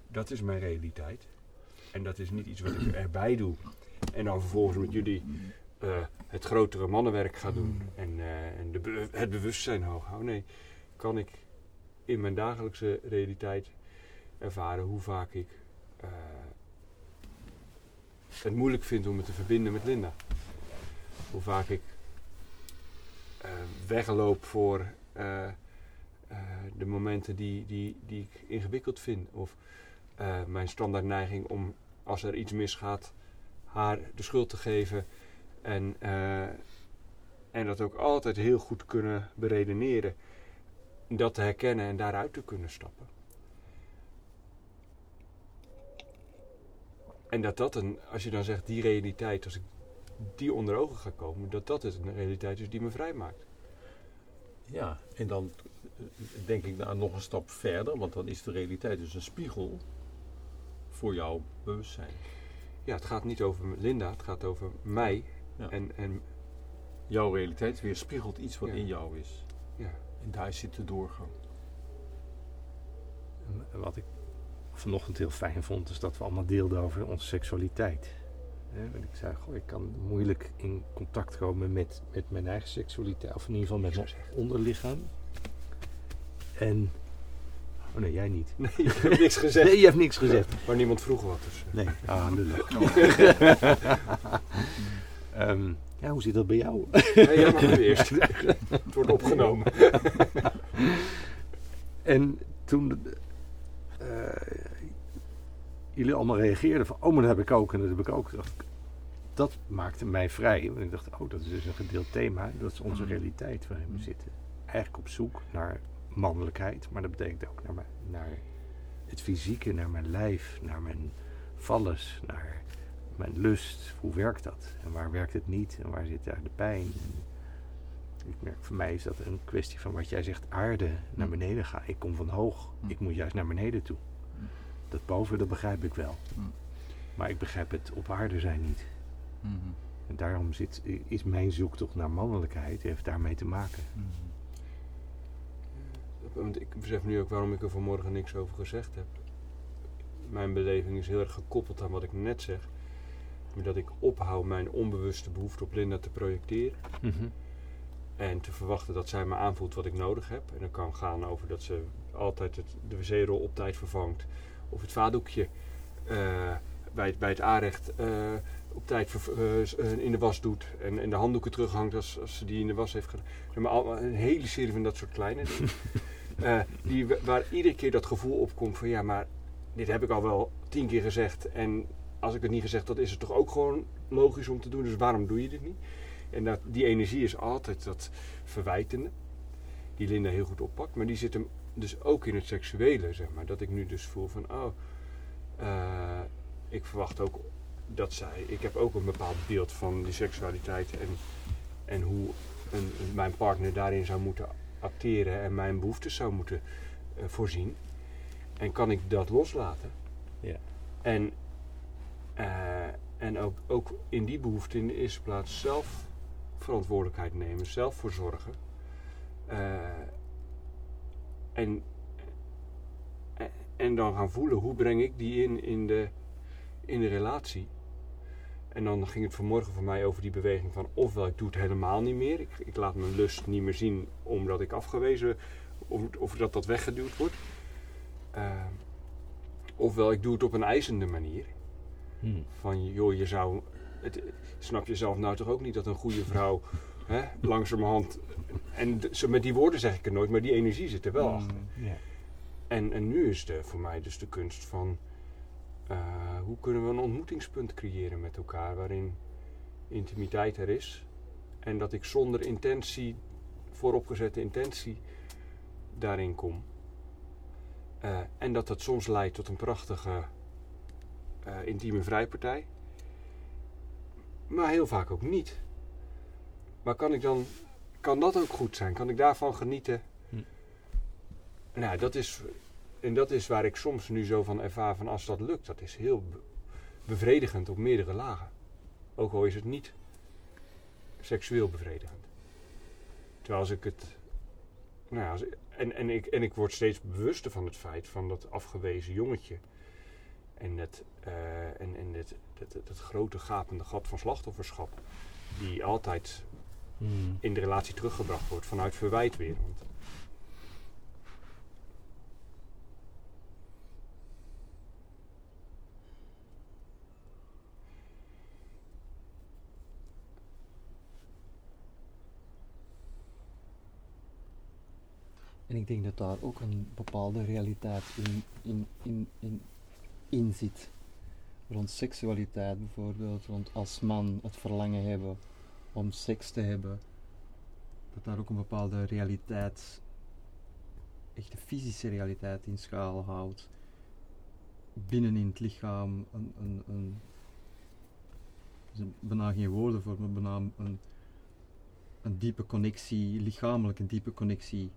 Dat is mijn realiteit. En dat is niet iets wat ik erbij doe. En dan vervolgens met jullie eh, het grotere mannenwerk ga doen. En, eh, en de het bewustzijn hoog houden. Nee, kan ik in mijn dagelijkse realiteit ervaren hoe vaak ik eh, het moeilijk vind om me te verbinden met Linda. Hoe vaak ik wegloop voor eh, de momenten die, die, die ik ingewikkeld vind. Of eh, mijn standaard neiging om als er iets misgaat haar de schuld te geven. En, eh, en dat ook altijd heel goed kunnen beredeneren. Dat te herkennen en daaruit te kunnen stappen. En dat dat een, als je dan zegt die realiteit, als ik die onder ogen ga komen, dat dat een realiteit is die me vrijmaakt. Ja, en dan eh, denk ik daar nog een stap verder, want dan is de realiteit dus een spiegel voor jouw bewustzijn. Ja, het gaat niet over Linda, het gaat over mij. Ja. En, en Jouw realiteit weerspiegelt iets wat Ja. in jou is. ja, En daar zit de doorgang. En wat ik vanochtend heel fijn vond, is dat we allemaal deelden over onze seksualiteit. Want ik zei, goh, ik kan moeilijk in contact komen met, met mijn eigen seksualiteit, of in ieder geval met mijn onderlichaam. En. Oh nee, jij niet. nee, ik heb niks gezegd. Nee, je hebt niks gezegd. Maar niemand vroeg wat. Dus, eh. Nee, ah, lullig. Ehm, ja, hoe zit dat bij jou? Nee, jij mag nu eerst. Het wordt opgenomen. En toen eh, jullie allemaal reageerden van, oh, maar dat heb ik ook en dat heb ik ook. dat maakte mij vrij. Want ik dacht, oh, dat is dus een gedeeld thema. Dat is onze realiteit waarin we zitten. Eigenlijk op zoek naar mannelijkheid, maar dat betekent ook naar, mijn, naar het fysieke, naar mijn lijf, naar mijn vallens, naar mijn lust. Hoe werkt dat? En waar werkt het niet? En waar zit daar de pijn? Ik merk, voor mij is dat een kwestie van wat jij zegt, aarde naar Mm. beneden gaan. Ik kom van hoog, ik moet juist naar beneden toe. Dat boven, dat begrijp ik wel. Mm. Maar ik begrijp het op aarde zijn niet. Mhm. En daarom zit, is mijn zoektocht naar mannelijkheid, heeft daarmee te maken. Mhm. Want ik besef nu ook waarom ik er vanmorgen niks over gezegd heb. Mijn beleving is heel erg gekoppeld aan wat ik net zeg. Maar dat ik ophoud mijn onbewuste behoefte op Linda te projecteren. En te verwachten dat zij me aanvoelt wat ik nodig heb. En dat kan gaan over dat ze altijd het, de wc-rol op tijd vervangt. Of het vaatdoekje eh, bij, het, bij het aanrecht eh, op tijd eh, in de was doet. En, en de handdoeken terughangt als, als ze die in de was heeft gedaan. Maar, allemaal een hele serie van dat soort kleine dingen. Die, wa- waar iedere keer dat gevoel opkomt van ja, maar dit heb ik al wel tien keer gezegd. En als ik het niet gezegd had, is het toch ook gewoon logisch om te doen. Dus waarom doe je dit niet? En dat, die energie is altijd dat verwijtende. Die Linda heel goed oppakt. Maar die zit hem dus ook in het seksuele, zeg maar. Dat ik nu dus voel van, oh, eh, ik verwacht ook dat zij... Ik heb ook een bepaald beeld van die seksualiteit en, en hoe een, mijn partner daarin zou moeten acteren en mijn behoeftes zou moeten eh, voorzien. En kan ik dat loslaten? Ja. En, eh, en ook, ook in die behoefte in de eerste plaats zelf verantwoordelijkheid nemen, zelf voor zorgen. En, eh, en dan gaan voelen hoe breng ik die in, in, de, in de relatie. En dan ging het vanmorgen voor mij over die beweging van ofwel ik doe het helemaal niet meer. Ik, ik laat mijn lust niet meer zien omdat ik afgewezen of, of dat dat weggeduwd wordt. Eh, ofwel ik doe het op een eisende manier. Hmm. Van joh, je zou. Het, snap je zelf nou toch ook niet dat een goede vrouw hè, langzamerhand. En met die woorden zeg ik het nooit, maar die energie zit er wel achter. Ja. En, en nu is de, voor mij dus de kunst van eh, hoe kunnen we een ontmoetingspunt creëren met elkaar waarin intimiteit er is en dat ik zonder intentie, vooropgezette intentie, daarin kom. Eh, en dat dat soms leidt tot een prachtige eh, intieme vrijpartij. Maar heel vaak ook niet. Maar kan ik dan, kan dat ook goed zijn? Kan ik daarvan genieten? Hm. Nou, dat is, en dat is waar ik soms nu zo van ervaar van als dat lukt, dat is heel be- bevredigend op meerdere lagen. Ook al is het niet seksueel bevredigend. Terwijl als ik het. Nou ja, als, en, en, ik, en ik word steeds bewuster van het feit van dat afgewezen jongetje. En het, eh, en, en het, het grote gapende gat van slachtofferschap. Die altijd Hmm. in de relatie teruggebracht wordt vanuit verwijt weer. Want En ik denk dat daar ook een bepaalde realiteit in, in, in, in, in zit. Rond seksualiteit bijvoorbeeld, rond als man het verlangen hebben om seks te hebben. Dat daar ook een bepaalde realiteit, echt de fysische realiteit in schaal houdt. Binnen in het lichaam een, een, een bijna geen woorden voor, maar bijna een, een diepe connectie, lichamelijk een diepe connectie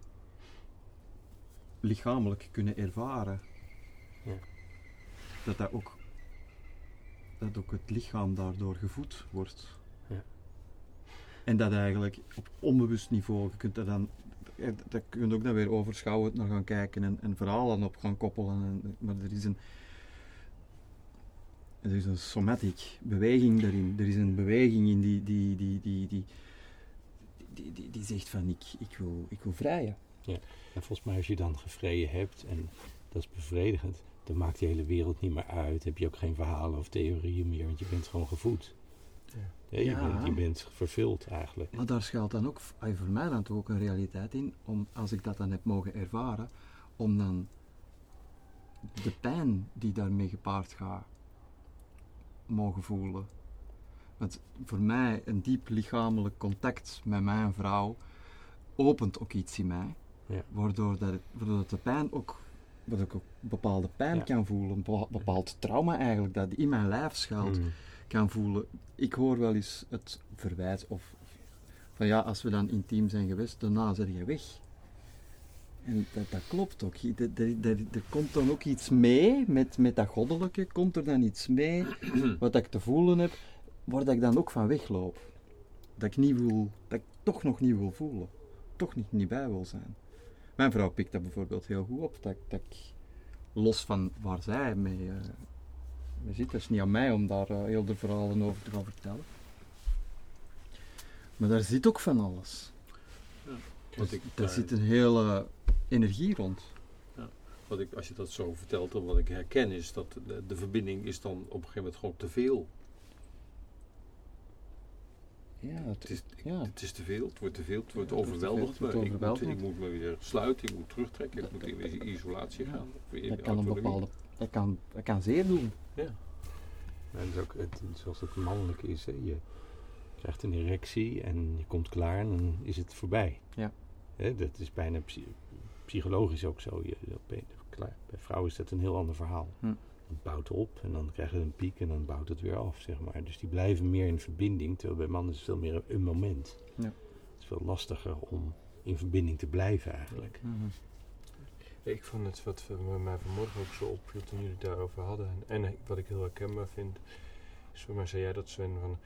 lichamelijk kunnen ervaren. Ja. Dat dat ook, dat ook het lichaam daardoor gevoed wordt. Ja. En dat eigenlijk op onbewust niveau, je kunt dat dan, eh, dat kun je ook dan weer overschouwend naar gaan kijken en, en verhalen op gaan koppelen. En, maar er is een, er is een somatic beweging daarin. Er is een beweging in die, die, die, die, die, die, die, zegt van ik, ik, wil, ik wil vrijen. En volgens mij als je dan gevreden hebt en dat is bevredigend, dan maakt die hele wereld niet meer uit. Heb je ook geen verhalen of theorieën meer, want je bent gewoon gevoed. Je, Ja. Bent, je bent vervuld eigenlijk. Maar daar schuilt dan ook voor mij dan toch ook een realiteit in, om, als ik dat dan heb mogen ervaren, om dan de pijn die daarmee gepaard gaat, mogen voelen. Want voor mij een diep lichamelijk contact met mijn vrouw opent ook iets in mij, Ja. waardoor, dat, waardoor dat de pijn ook, waardoor ik ook bepaalde pijn Ja. kan voelen, een bepa- bepaald trauma eigenlijk, dat in mijn lijf schuilt Mm. Kan voelen. Ik hoor wel eens het verwijt of van ja, als we dan intiem zijn geweest, daarna zit je weg. En dat, dat klopt ook. Er, er, er, er komt dan ook iets mee met, met dat goddelijke, komt er dan iets mee wat ik te voelen heb, waar dat ik dan ook van wegloop. Dat ik niet wil, dat ik toch nog niet wil voelen. Toch niet, niet bij wil zijn. Mijn vrouw pikt dat bijvoorbeeld heel goed op, dat, ik- dat ik los van waar zij mee, eh, mee zit, dat is niet aan mij om daar eh, heel de verhalen over te gaan vertellen. Maar daar zit ook van alles. Dus ik daar zit een hele energie rond. Wat ik, als je dat zo vertelt, dan wat ik herken is dat de, de verbinding is dan op een gegeven moment gewoon te veel. Ja, het, Het is, ja. het is te veel, het wordt te veel, het wordt Ja, het overweldigd. het ik, moet, ik moet me weer sluiten, ik moet terugtrekken, ik moet in isolatie Ja. gaan. dat kan een bepaalde, dat kan, dat kan zeer doen. Ja, dat is ook het, zoals het mannelijk is. Hè. Je krijgt een erectie en je komt klaar en dan is het voorbij. Ja. Hè, dat is bijna psy- psychologisch ook zo. Je, je klaar. Bij vrouwen is dat een heel ander verhaal. Hm. Het bouwt op en dan krijgen ze een piek en dan bouwt het weer af, zeg maar. Dus die blijven meer in verbinding, terwijl bij mannen is het veel meer een, moment. Ja. Het is veel lastiger om in verbinding te blijven eigenlijk. Ik vond het wat mij vanmorgen ook zo opviel toen jullie daarover hadden. En, en wat ik heel herkenbaar vind, is voor mij zei jij dat Sven, van,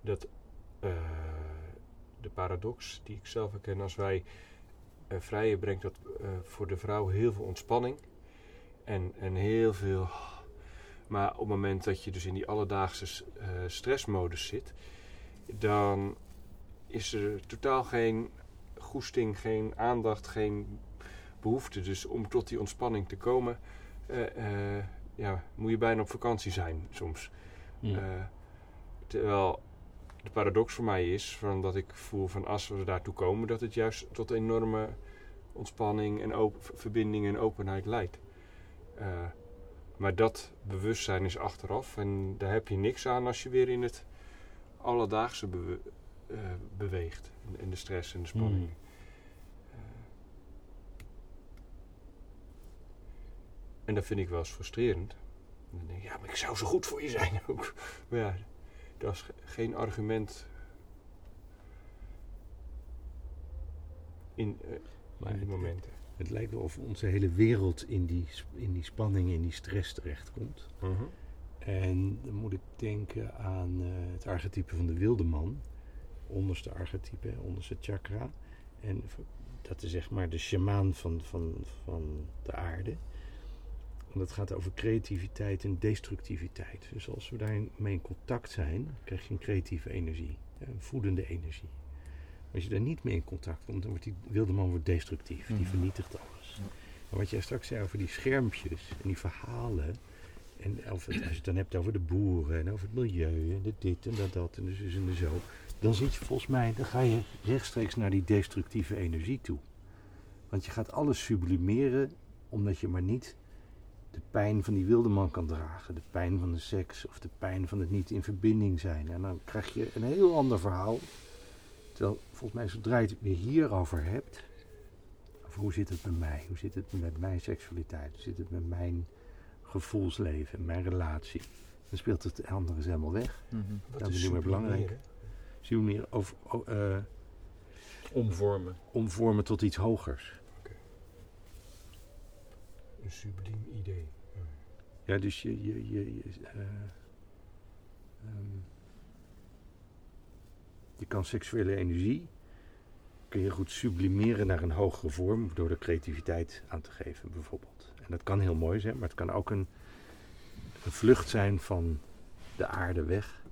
dat eh, de paradox die ik zelf herken als wij eh, vrijen brengt dat eh, voor de vrouw heel veel ontspanning en, en heel veel. Maar op het moment dat je dus in die alledaagse stressmodus zit, dan is er totaal geen goesting, geen aandacht, geen behoefte. Dus om tot die ontspanning te komen, eh, eh, ja, moet je bijna op vakantie zijn soms. Hm. Eh, terwijl de paradox voor mij is van dat ik voel van als we daartoe komen, dat het juist tot enorme ontspanning en op- verbinding en openheid leidt. Maar dat bewustzijn is achteraf en daar heb je niks aan als je weer in het alledaagse bewe- beweegt. In, in de stress en de spanning. Hmm. En dat vind ik wel eens frustrerend. En dan denk ik, ja, maar ik zou zo goed voor je zijn ook. Maar ja, dat is ge- geen argument in, eh, Maar in die het, momenten. het lijkt wel of onze hele wereld in die, in die spanning, in die stress terechtkomt. En dan moet ik denken aan eh, het archetype van de wilde man. Onderste archetype, onderste chakra. En dat is zeg maar de shamaan van, van, van de aarde. En dat gaat over creativiteit en destructiviteit. Dus als we daarmee in contact zijn, krijg je een creatieve energie. Een voedende energie. Maar als je daar niet mee in contact komt, dan wordt die wilde man wordt destructief. Die Mhm. vernietigt alles. Ja. Maar wat jij straks zei over die schermpjes en die verhalen. En of het, als je het dan hebt over de boeren en over het milieu en de dit en dat, dat en de zus en de zo. Dan zit je volgens mij, dan ga je rechtstreeks naar die destructieve energie toe. Want je gaat alles sublimeren omdat je maar niet de pijn van die wilde man kan dragen. De pijn van de seks of de pijn van het niet in verbinding zijn. En dan krijg je een heel ander verhaal. Terwijl volgens mij zodra je het weer hierover hebt. Over hoe zit het met mij? Hoe zit het met mijn seksualiteit? Hoe zit het met mijn gevoelsleven, mijn relatie? Dan speelt het andere is helemaal weg. Mhm. Wat dat is niet meer belangrijk. sublimeren? Zie je meer over, eh, Omvormen. omvormen tot iets hogers. Een subliem idee. Ja, dus je, je, je, je, eh, ehm, je kan seksuele energie kun je goed sublimeren naar een hogere vorm door de creativiteit aan te geven, bijvoorbeeld. En dat kan heel mooi zijn, maar het kan ook een, een vlucht zijn van de aarde weg.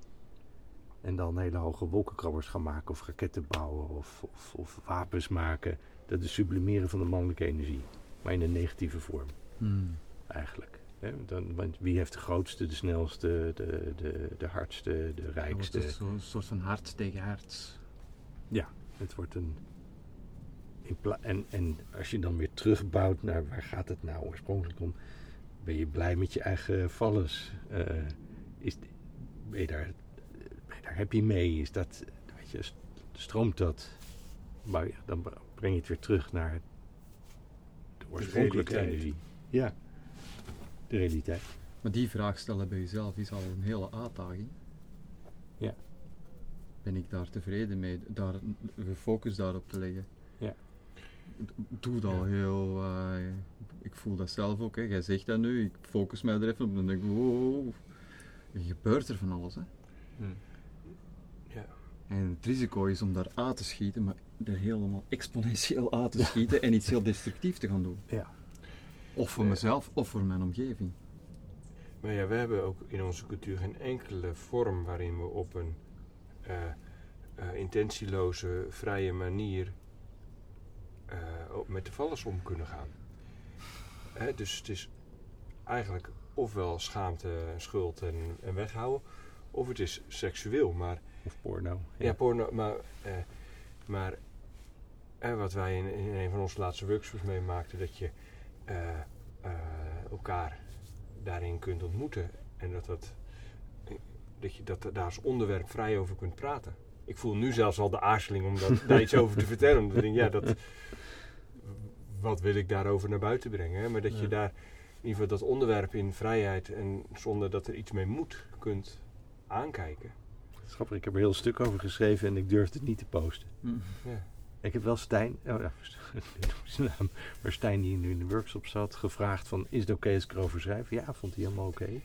En dan hele hoge wolkenkrabbers gaan maken, of raketten bouwen, of, of, of wapens maken. Dat is sublimeren van de mannelijke energie, maar in een negatieve vorm Hmm. eigenlijk. Hè? Dan, want wie heeft de grootste, de snelste, de, de, de hardste, de rijkste? het Zo'n soort van hart tegen hart. Het wordt een. en, en als je dan weer terugbouwt naar waar gaat het nou oorspronkelijk om, ben je blij met je eigen vallers? Eh, is, ben, je daar, ben je daar happy mee? Is dat, weet je, st- stroomt dat? Maar ja, dan breng je het weer terug naar oorspronkelijke realiteit. energie. Ja, de realiteit. Maar die vraag stellen bij jezelf is al een hele uitdaging. Ja. Ben ik daar tevreden mee, daar de focus daarop te leggen? Ja. Doe dat Ja. heel. eh, ik voel dat zelf ook, hè. jij zegt dat nu, ik focus mij er even op, dan denk ik, wow, er gebeurt er van alles. Hè. Ja. En het risico is om daar uit te schieten, maar er helemaal exponentieel uit te schieten en iets heel destructief te gaan doen. Ja. Of voor Ja. mezelf, of voor mijn omgeving. Maar ja, we hebben ook in onze cultuur geen enkele vorm waarin we op een eh, eh, intentieloze, vrije manier eh, ook met de vallers om kunnen gaan. Hè, dus het is eigenlijk ofwel schaamte, schuld en, en weghouden, of het is seksueel. Maar Of porno. ja, porno, maar, eh, maar eh, wat wij in, in een van onze laatste workshops meemaakten, dat je eh, eh, elkaar daarin kunt ontmoeten en dat, dat, dat je dat daar als onderwerp vrij over kunt praten. Ik voel nu zelfs al de aarzeling om dat, daar iets over te vertellen. Omdat ik denk, ja, dat, wat wil ik daarover naar buiten brengen? Hè? Maar dat Ja. je daar in ieder geval dat onderwerp in vrijheid en zonder dat er iets mee moet, kunt aankijken. Grappig, ik heb er een heel stuk over geschreven en ik durfde het niet te posten. Ja. Ik heb wel Stijn, oh ja, ik noem zijn naam, maar Stijn die nu in de workshop zat, gevraagd van, is het oké als ik erover schrijf? Ja, vond hij helemaal oké.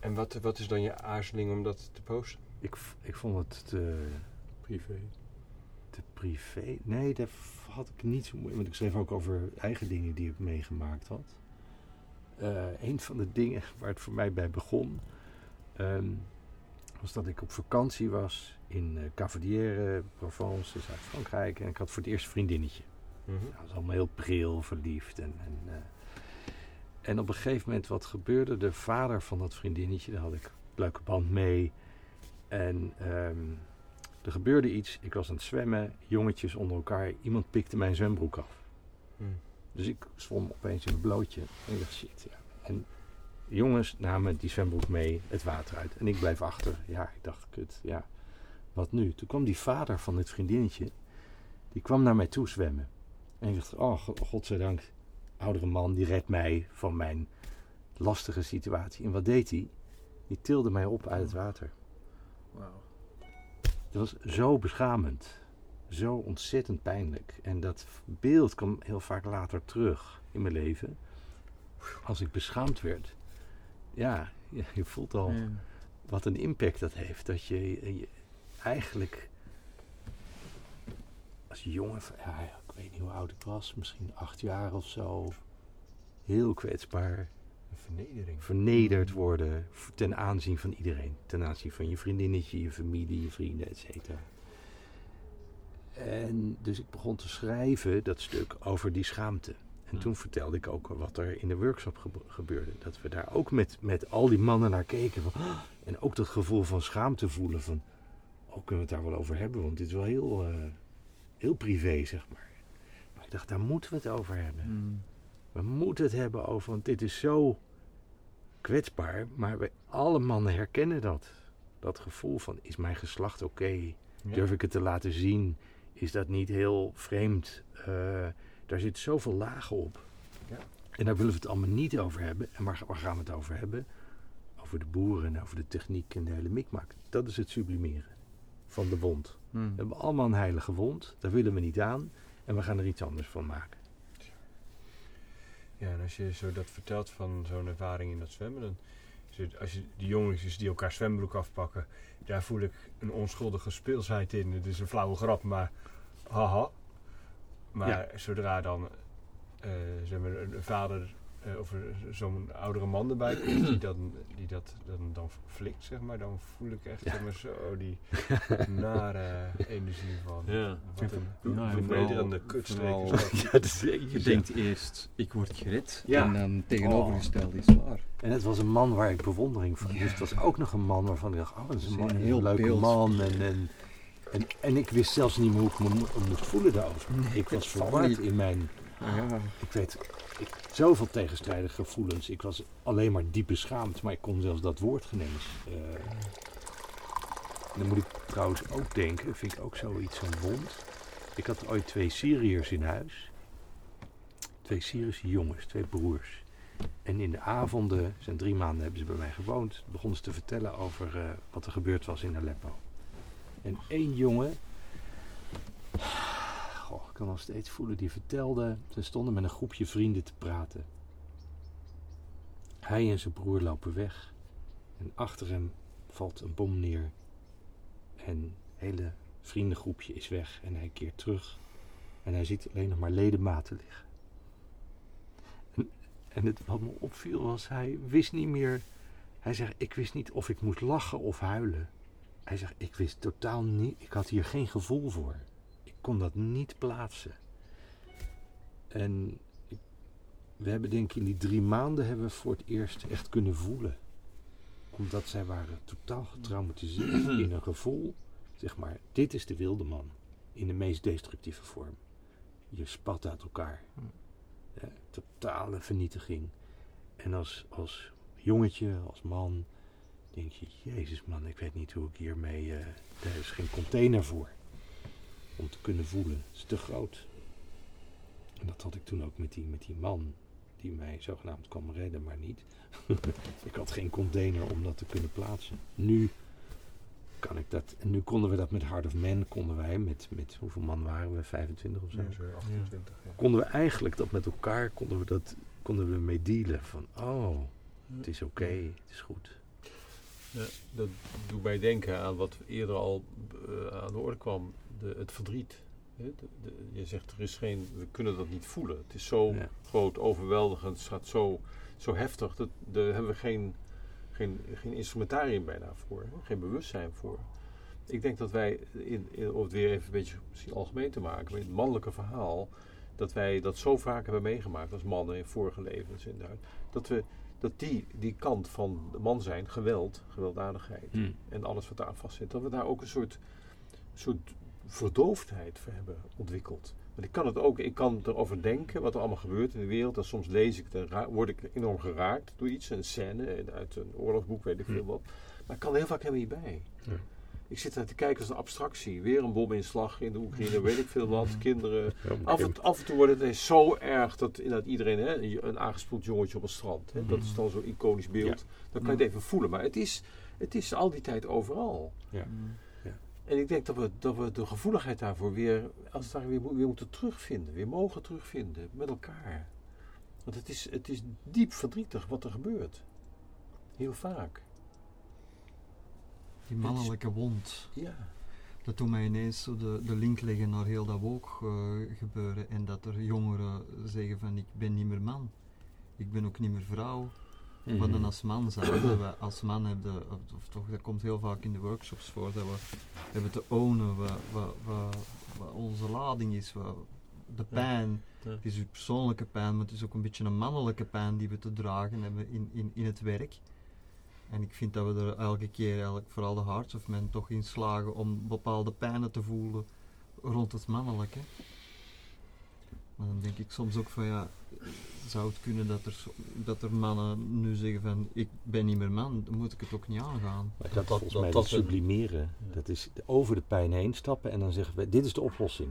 En wat, wat is dan je aarzeling om dat te posten? Ik, ik vond het te, Privé. te privé. Nee, daar had ik niet zo moeite, want ik schreef ook over eigen dingen die ik meegemaakt had. Eh, een van de dingen waar het voor mij bij begon, ehm, was dat ik op vakantie was in eh Cavadière, Provence, in Zuid-Frankrijk. En ik had voor het eerst een vriendinnetje. Mhm. Dat was allemaal heel pril, verliefd. En, en, eh, en op een gegeven moment, wat gebeurde? De vader van dat vriendinnetje, daar had ik een leuke band mee. En ehm, er gebeurde iets. Ik was aan het zwemmen, jongetjes onder elkaar. Iemand pikte mijn zwembroek af. Hm. Dus ik zwom opeens in een blootje. En ik dacht, shit, ja. En jongens namen die zwembroek mee het water uit. En ik blijf achter. Ja, ik dacht, kut, ja, wat nu? Toen kwam die vader van het vriendinnetje, die kwam naar mij toe zwemmen. En ik dacht, oh, go- godzijdank, oudere man, die redt mij van mijn lastige situatie. En wat deed hij? Die tilde mij op uit het water. Wauw. Dat was zo beschamend. Zo ontzettend pijnlijk. En dat beeld kwam heel vaak later terug in mijn leven. Als ik beschaamd werd. Ja, je voelt al Ja. wat een impact dat heeft. Dat je, je eigenlijk als jongen, ja, ik weet niet hoe oud ik was, misschien acht jaar of zo. Heel kwetsbaar, Een vernedering. vernederd worden v- ten aanzien van iedereen. Ten aanzien van je vriendinnetje, je familie, je vrienden, et cetera. En dus ik begon te schrijven dat stuk over die schaamte. En toen vertelde ik ook wat er in de workshop gebe- gebeurde. Dat we daar ook met, met al die mannen naar keken. Van, "Ah," en ook dat gevoel van schaamte voelen van... Oh, kunnen we het daar wel over hebben? Want dit is wel heel, eh, heel privé, zeg maar. Maar ik dacht, daar moeten we het over hebben. Mm. We moeten het hebben over, want dit is zo kwetsbaar. Maar wij, alle mannen herkennen dat. Dat gevoel van, is mijn geslacht oké? Ja. Durf ik het te laten zien? Is dat niet heel vreemd? Eh, daar zit zoveel lagen op. Ja. En daar willen we het allemaal niet over hebben. En waar, waar gaan we het over hebben? Over de boeren en over de techniek en de hele mikmak. Dat is het sublimeren van de wond. Mm. We hebben allemaal een heilige wond. Daar willen we niet aan. En we gaan er iets anders van maken. Ja, en als je zo dat vertelt van zo'n ervaring in dat zwemmen, dan als je die jongetjes die elkaar zwembroek afpakken, daar voel ik een onschuldige speelsheid in. Het is een flauwe grap, maar haha. Maar zodra dan eh, zeg maar, een vader eh, of zo'n oudere man erbij komt die, dan, die dat dan, dan flikt, zeg maar, dan voel ik echt Ja. zeg maar, zo die nare energie van Ja. wat een Ja, en vernederende kutstreek. Ja, Je denkt eerst, ik word gered. Ja. En dan tegenovergesteld is waar. En het was een man waar ik bewondering van. Dus het was ook nog een man waarvan ik dacht, oh, dat is een, Een man, een heel leuke beeld. man. En, en, en, en ik wist zelfs niet meer hoe ik me mo- moest voelen daarover. Nee, ik was verward in mijn, Ja. ik weet, ik, zoveel tegenstrijdige gevoelens. Ik was alleen maar diep beschaamd, maar ik kon zelfs dat woord geen eens. eh. Dan moet ik trouwens ook denken, vind ik ook zoiets, zo'n wond. Ik had ooit twee Syriërs in huis. Twee Syrische jongens, twee broers. En in de avonden, zijn drie maanden hebben ze bij mij gewoond, begonnen ze te vertellen over eh, wat er gebeurd was in Aleppo. En één jongen, ik kan nog steeds voelen, die vertelde, ze stonden met een groepje vrienden te praten. Hij en zijn broer lopen weg en achter hem valt een bom neer. En het hele vriendengroepje is weg en hij keert terug. En hij ziet alleen nog maar ledematen liggen. En, en het, wat me opviel was, hij wist niet meer. Hij zegt, ik wist niet of ik moest lachen of huilen. Hij zegt, ik wist totaal niet, ik had hier geen gevoel voor. Ik kon dat niet plaatsen. En we hebben denk ik in die drie maanden hebben we voor het eerst echt kunnen voelen. Omdat zij waren totaal getraumatiseerd in een gevoel. Zeg maar, dit is de wilde man. In de meest destructieve vorm. Je spat uit elkaar. Ja, totale vernietiging. En als, als jongetje, als man, denk je, jezus man, ik weet niet hoe ik hiermee... eh er is geen container voor. Om te kunnen voelen. Het is te groot. En dat had ik toen ook met die, met die man. Die mij zogenaamd kwam redden, maar niet. ik had geen container om dat te kunnen plaatsen. Nu kan ik dat. En nu konden we dat met Heart of Man, konden wij met, met hoeveel man waren we? 25 of zo? Ja, zo 28. Ja. Konden we eigenlijk dat met elkaar, konden we dat, konden we mee dealen. Van, oh, het is oké, het is goed. Ja, dat doet mij denken aan wat eerder al eh, aan de orde kwam, de, het verdriet. De- de- je zegt er is geen, we kunnen dat niet voelen. Het is zo Ja. groot, overweldigend, het gaat zo, zo heftig. Dat, daar hebben we geen, geen, geen instrumentarium bijna voor, hè, geen bewustzijn voor. Ik denk dat wij, in, in, om het weer even een beetje misschien algemeen te maken, met het mannelijke verhaal, dat wij dat zo vaak hebben meegemaakt als mannen in vorige levens inderdaad, dat we dat die, die kant van de man zijn, geweld, gewelddadigheid Hm. en alles wat daar aan vastzit, dat we daar ook een soort, soort verdoofdheid voor hebben ontwikkeld. Want ik kan het ook, ik kan erover denken wat er allemaal gebeurt in de wereld. En soms lees ik, dan ra- word ik enorm geraakt door iets, een scène uit een oorlogsboek, weet ik veel wat. Maar ik kan er heel vaak helemaal niet bij. Ja. Ik zit daar te kijken als een abstractie. Weer een bominslag in de Oekraïne, weet ik veel wat. Kinderen. Ja, Af en, af en toe wordt het ineens zo erg dat inderdaad iedereen, hè, een- een aangespoeld jongetje op het strand. Hè, dat is dan zo'n iconisch beeld. Dan kan je het even voelen. Maar het is, het is al die tijd overal. Ja. En ik denk dat we, dat we de gevoeligheid daarvoor weer, als het ware, weer, weer moeten terugvinden. Weer mogen terugvinden met elkaar. Want het is, het is diep verdrietig wat er gebeurt. Heel vaak. Die mannelijke wond. Ja. Dat doet mij ineens zo de, de link leggen naar heel dat woke eh, gebeuren. En dat er jongeren zeggen van ik ben niet meer man. Ik ben ook niet meer vrouw. Mhm. Wat dan als man zijn. Dat we als man hebben, of, of toch, dat komt heel vaak in de workshops voor, dat we hebben te ownen wat, wat, wat, wat onze lading is, wat, de pijn. Ja. Het is uw persoonlijke pijn, maar het is ook een beetje een mannelijke pijn die we te dragen hebben in, in, in het werk. En ik vind dat we er elke keer, eigenlijk, vooral de Hearts of Men, toch in slagen om bepaalde pijnen te voelen rond het mannelijke. Maar dan denk ik soms ook van ja, zou het kunnen dat er, dat er mannen nu zeggen van ik ben niet meer man, dan moet ik het ook niet aangaan. Maar dat, Dat- dat- sublimeren. Dat is over de pijn heen stappen en dan zeggen we, dit is de oplossing.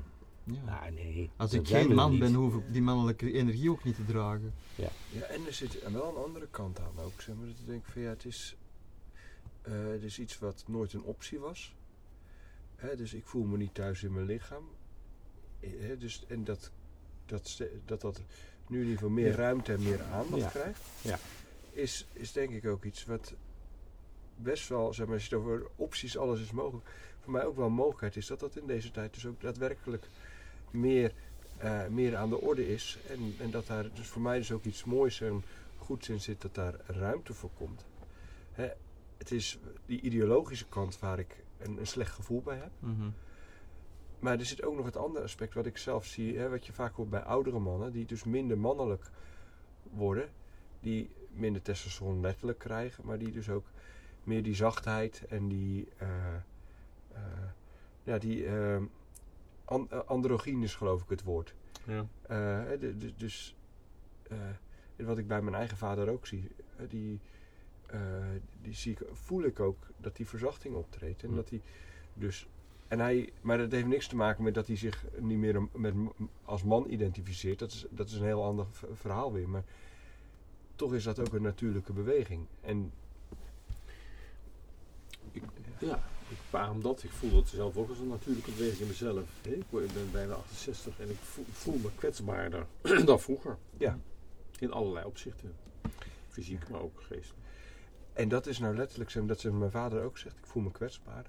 Ja. Nou, nee. Als ik geen man niet. ben, hoef ik die mannelijke energie ook niet te dragen. Ja, en er zit wel een andere kant aan ook. Zeg maar, dat ik denk van ja, het is, eh, het is iets wat nooit een optie was. Hè, dus ik voel me niet thuis in mijn lichaam. Eh, hè, dus, en dat dat, dat dat nu in ieder geval meer Ja. ruimte en meer aandacht Ja. krijgt, Ja. is, is denk ik ook iets wat best wel, zeg maar, als je het over opties, alles is mogelijk, voor mij ook wel een mogelijkheid is dat dat in deze tijd dus ook daadwerkelijk meer, eh, meer aan de orde is. En, en dat daar dus voor mij dus ook iets moois en goeds in zit dat daar ruimte voor komt. Hè, het is die ideologische kant waar ik een, een slecht gevoel bij heb. Maar er zit ook nog het andere aspect wat ik zelf zie, hè, wat je vaak hoort bij oudere mannen, die dus minder mannelijk worden, die minder testosteron letterlijk krijgen, maar die dus ook meer die zachtheid en die, eh, eh, ja, die an- eh, androgyn is geloof ik het woord. Ja. Eh, dus eh, wat ik bij mijn eigen vader ook zie, die, die zie ik, voel ik ook dat die verzachting optreedt. En dat hij dus, en hij, maar dat heeft niks te maken met dat hij zich niet meer een- met, als man identificeert. Dat is, dat is een heel ander verhaal weer. Maar toch is dat ook een natuurlijke beweging. En Ja, beaam dat. Ik voel dat zelf ook als een natuurlijke beweging in mezelf. Ik ben bijna 68 en ik voel, voel me kwetsbaarder dan vroeger. Ja. In allerlei opzichten. Fysiek, maar ook geestelijk. En dat is nou letterlijk, zo, dat ze mijn vader ook zegt, ik voel me kwetsbaar.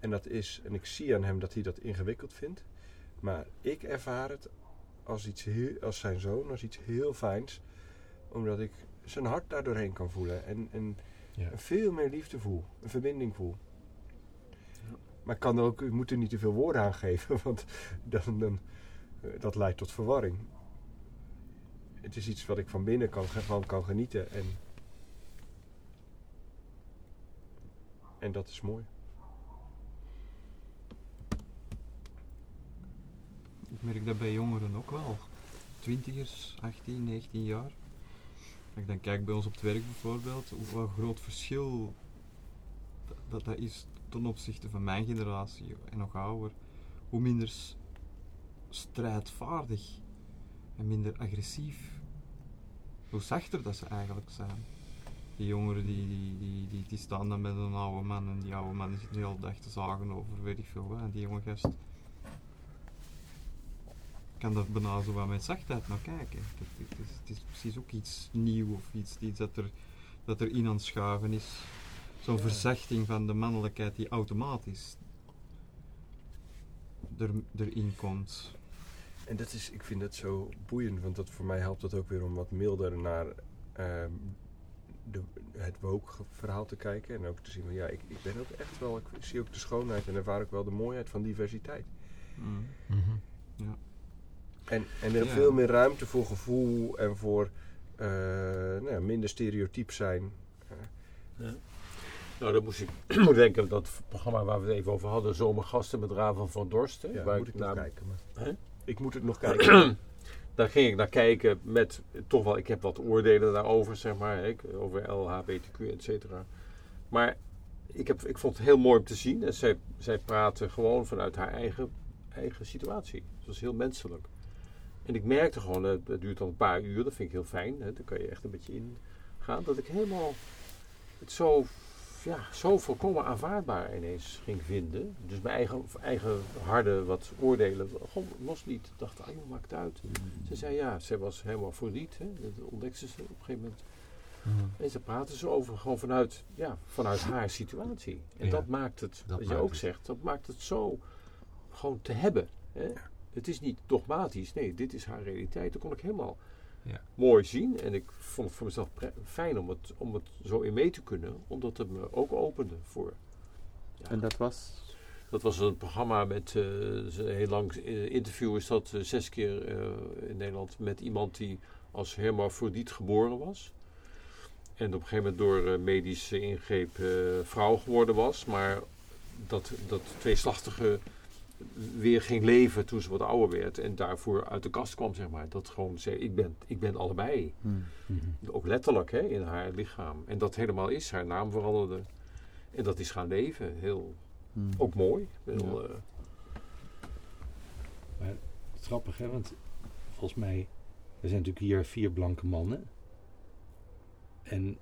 En dat is, en ik zie aan hem dat hij dat ingewikkeld vindt. Maar ik ervaar het als, iets heel, als zijn zoon, als iets heel fijns. Omdat ik zijn hart daar doorheen kan voelen. En, en Ja. veel meer liefde voel, een verbinding voel. Maar ik kan er ook, ik moet er niet te veel woorden aan geven, want dan, eh, dat leidt tot verwarring. Het is iets wat ik van binnen kan, kan genieten. En, en dat is mooi. Ik merk dat bij jongeren ook wel. Twintigers, 18, 19 jaar. Als ik dan kijk bij ons op het werk bijvoorbeeld, wat groot verschil dat dat is ten opzichte van mijn generatie en nog ouder. Hoe minder strijdvaardig en minder agressief. Hoe zachter dat ze eigenlijk zijn. Die jongeren die, die, die, die, staan dan met een oude man en die oude man zit de hele dag te zagen over weet ik veel wat. En die jonge gast kan daar bijna zo wat met zachtheid naar kijken. Het, is, het is precies ook iets nieuw of iets, iets dat, er, dat er in aan het schuiven is. Zo'n Ja. verzachting van de mannelijkheid die automatisch er, erin komt. En dat is, ik vind dat zo boeiend, want dat voor mij helpt dat ook weer om wat milder naar ehm, de, het woke verhaal te kijken. En ook te zien van ja, ik, ik ben ook echt wel, ik zie ook de schoonheid en ervaar ook wel de mooiheid van diversiteit. Mm. En, en er Ja. veel meer ruimte voor gevoel en voor eh, nou ja, minder stereotyp zijn. Nou, dan moest ik moet denken dat programma waar we het even over hadden, Zomergasten met Raven van Dorst. hè, Ja, waar moet ik nog naar- kijken. Maar. Ik moet het nog kijken. Daar ging ik naar kijken met toch wel, ik heb wat oordelen daarover, zeg maar, hè, over LHBTQ, et cetera. Maar ik, heb, ik vond het heel mooi om te zien. En zij, zij praten gewoon vanuit haar eigen, eigen situatie. Het was heel menselijk. En ik merkte gewoon, het, duurt dan een paar uur, dat vind ik heel fijn. Hè, dan kan je echt een beetje ingaan. Dat ik helemaal het zo, ja, zo volkomen aanvaardbaar ineens ging vinden. Dus mijn eigen, eigen harde wat oordelen gewoon losliet. Ik dacht, ah joh, maakt uit. Ze zei ja, ze was helemaal voor Hè. Dat ontdekte ze op een gegeven moment. En ze praten ze over gewoon vanuit, ja, vanuit haar situatie. En Ja, dat maakt het, dat wat je ook het. zegt, dat maakt het zo gewoon te hebben. Hè? Het is niet dogmatisch, nee, dit is haar realiteit. Dat kon ik helemaal Ja. mooi zien. En ik vond het voor mezelf fijn om het, om het zo in mee te kunnen, omdat het me ook opende voor. Ja. En dat was... Dat was een programma met eh, een heel lang eh, interview is dat eh, zes keer eh, in Nederland met iemand die als hermafrodiet geboren was. En op een gegeven moment door medische ingreep eh, vrouw geworden was. Maar dat, dat tweeslachtige weer ging leven toen ze wat ouder werd. En daarvoor uit de kast kwam, zeg maar. Dat gewoon zei, ik ben, ik ben allebei. Hmm. Mhm. Ook letterlijk hè, in haar lichaam. En dat helemaal is. Haar naam veranderde. En dat is gaan leven. Heel, Hmm. ook mooi. Heel, eh, Het is grappig, hè? Want volgens mij, er zijn natuurlijk hier vier blanke mannen. En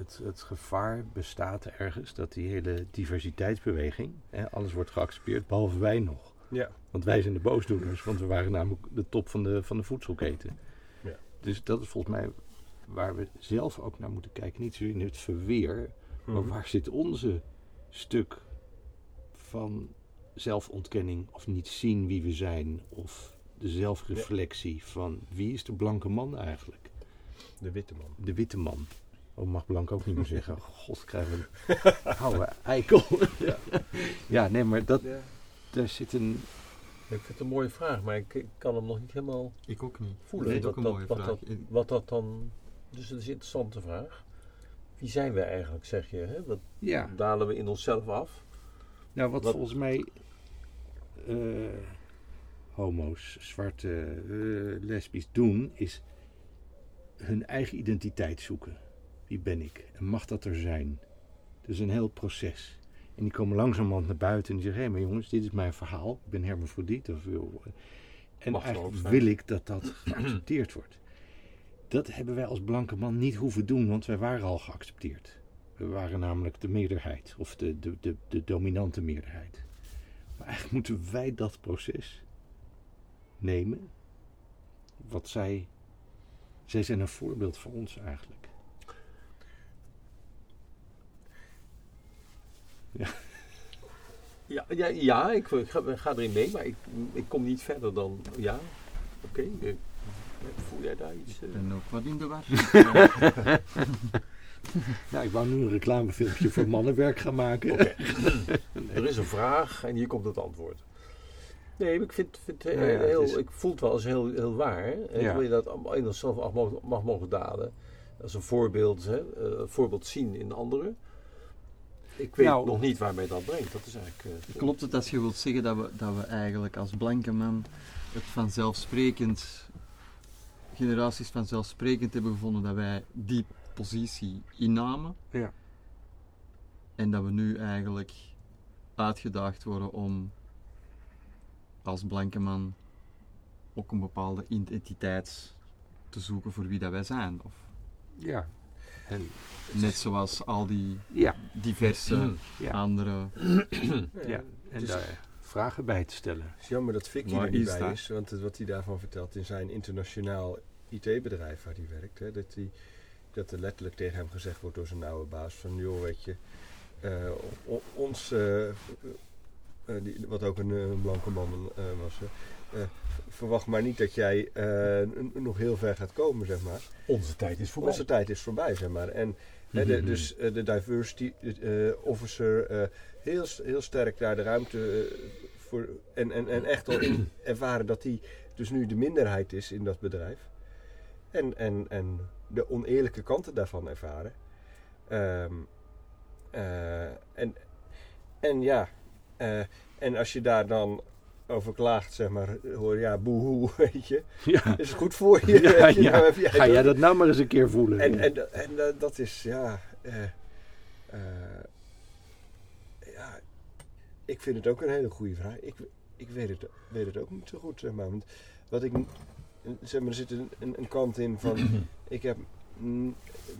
het, het gevaar bestaat ergens dat die hele diversiteitsbeweging, hè, alles wordt geaccepteerd, behalve wij nog. Ja. Want wij zijn de boosdoeners, want we waren namelijk de top van de, van de voedselketen. Ja. Dus dat is volgens mij waar we zelf ook naar moeten kijken. Niet zozeer in het verweer, maar Mhm. waar zit onze stuk van zelfontkenning of niet zien wie we zijn of de zelfreflectie van wie is de blanke man eigenlijk? De witte man. De witte man. Oh, mag blank ook niet meer zeggen. God, krijgen we een oude eikel. Ja. ja, nee, maar dat, Ja. daar zit een... Ik vind het een mooie vraag, maar ik, ik kan hem nog niet helemaal Ik ook niet. voelen. Ik vind het ook wat, een mooie dat, vraag. Wat dat, wat dat dan. Dus dat is een interessante vraag. Wie zijn wij eigenlijk, zeg je? Hè? Wat Ja, dalen we in onszelf af? nou wat, Wat- volgens mij eh, homo's, zwarte, eh, lesbisch doen, is hun eigen identiteit zoeken. Wie ben ik? En mag dat er zijn? Dat is een heel proces. En die komen langzamerhand naar buiten en die zeggen: hé, maar jongens, dit is mijn verhaal. Ik ben hermafrodiet. Of, en Mag eigenlijk wil ik dat dat geaccepteerd wordt. Dat hebben wij als blanke man niet hoeven doen, want wij waren al geaccepteerd. We waren namelijk de meerderheid, of de, de, de, de dominante meerderheid. Maar eigenlijk moeten wij dat proces nemen. Wat zij. Zij zijn een voorbeeld voor ons eigenlijk. Ja, ja, ja ik, ik ga, ik ga erin mee, maar ik, ik kom niet verder dan. Ja, oké. eh, voel jij daar iets? eh? Ik ben ook wat in de war. Ja, ik wou nu een reclamefilmpje voor mannenwerk gaan maken. Oké. er is een vraag en hier komt het antwoord. Nee, maar ik vind, Ja, ja, heel, is- ik voel het wel als heel, heel waar. Hè? En Ja. wil je dat allemaal in onszelf mogen, mag mogen dalen. Als een voorbeeld, hè? eh, een voorbeeld zien in anderen. Ik weet Nou- nog niet waarmee dat brengt. Dat is eigenlijk. eh, Klopt het als je wilt zeggen dat we, dat we eigenlijk als blanke man het vanzelfsprekend, generaties vanzelfsprekend hebben gevonden dat wij die positie innamen Ja. en dat we nu eigenlijk uitgedaagd worden om als blanke man ook een bepaalde identiteit te zoeken voor wie dat wij zijn. Of Ja. En, net zoals al die ja. diverse Ja. andere ja. En daar vragen bij te stellen. Het is jammer dat Vicky er niet is bij dat? is, want het- wat hij daarvan vertelt in zijn internationaal IT-bedrijf waar hij werkt, hè, dat, hij, dat er letterlijk tegen hem gezegd wordt door zijn oude baas van joh, weet je, eh, ons, eh, eh, die, wat ook een, eh, blanke man was, eh, verwacht maar niet dat jij eh, nog heel ver gaat komen, zeg maar. Onze tijd is voorbij. Onze tijd is voorbij, zeg maar. En de, dus eh, de diversity officer heel, heel sterk daar de ruimte voor. En, en, en echt al ervaren dat hij dus nu de minderheid is in dat bedrijf. En, en, en de oneerlijke kanten daarvan ervaren. Ehm, eh, en, en ja, en als je daar dan over klaagt, zeg maar, hoor ja, boehoe, weet je. Ja. Is het goed voor je? Ja, Weet je, ja. nou jij Ga jij dat- nou maar eens een keer voelen? En, en, en eh, dat is, ja, eh, eh, ja, ik vind het ook een hele goede vraag. Ik, ik weet, het, weet het ook niet zo goed, zeg maar. Want wat ik, zeg maar, er zit een, een, een kant in van, ik heb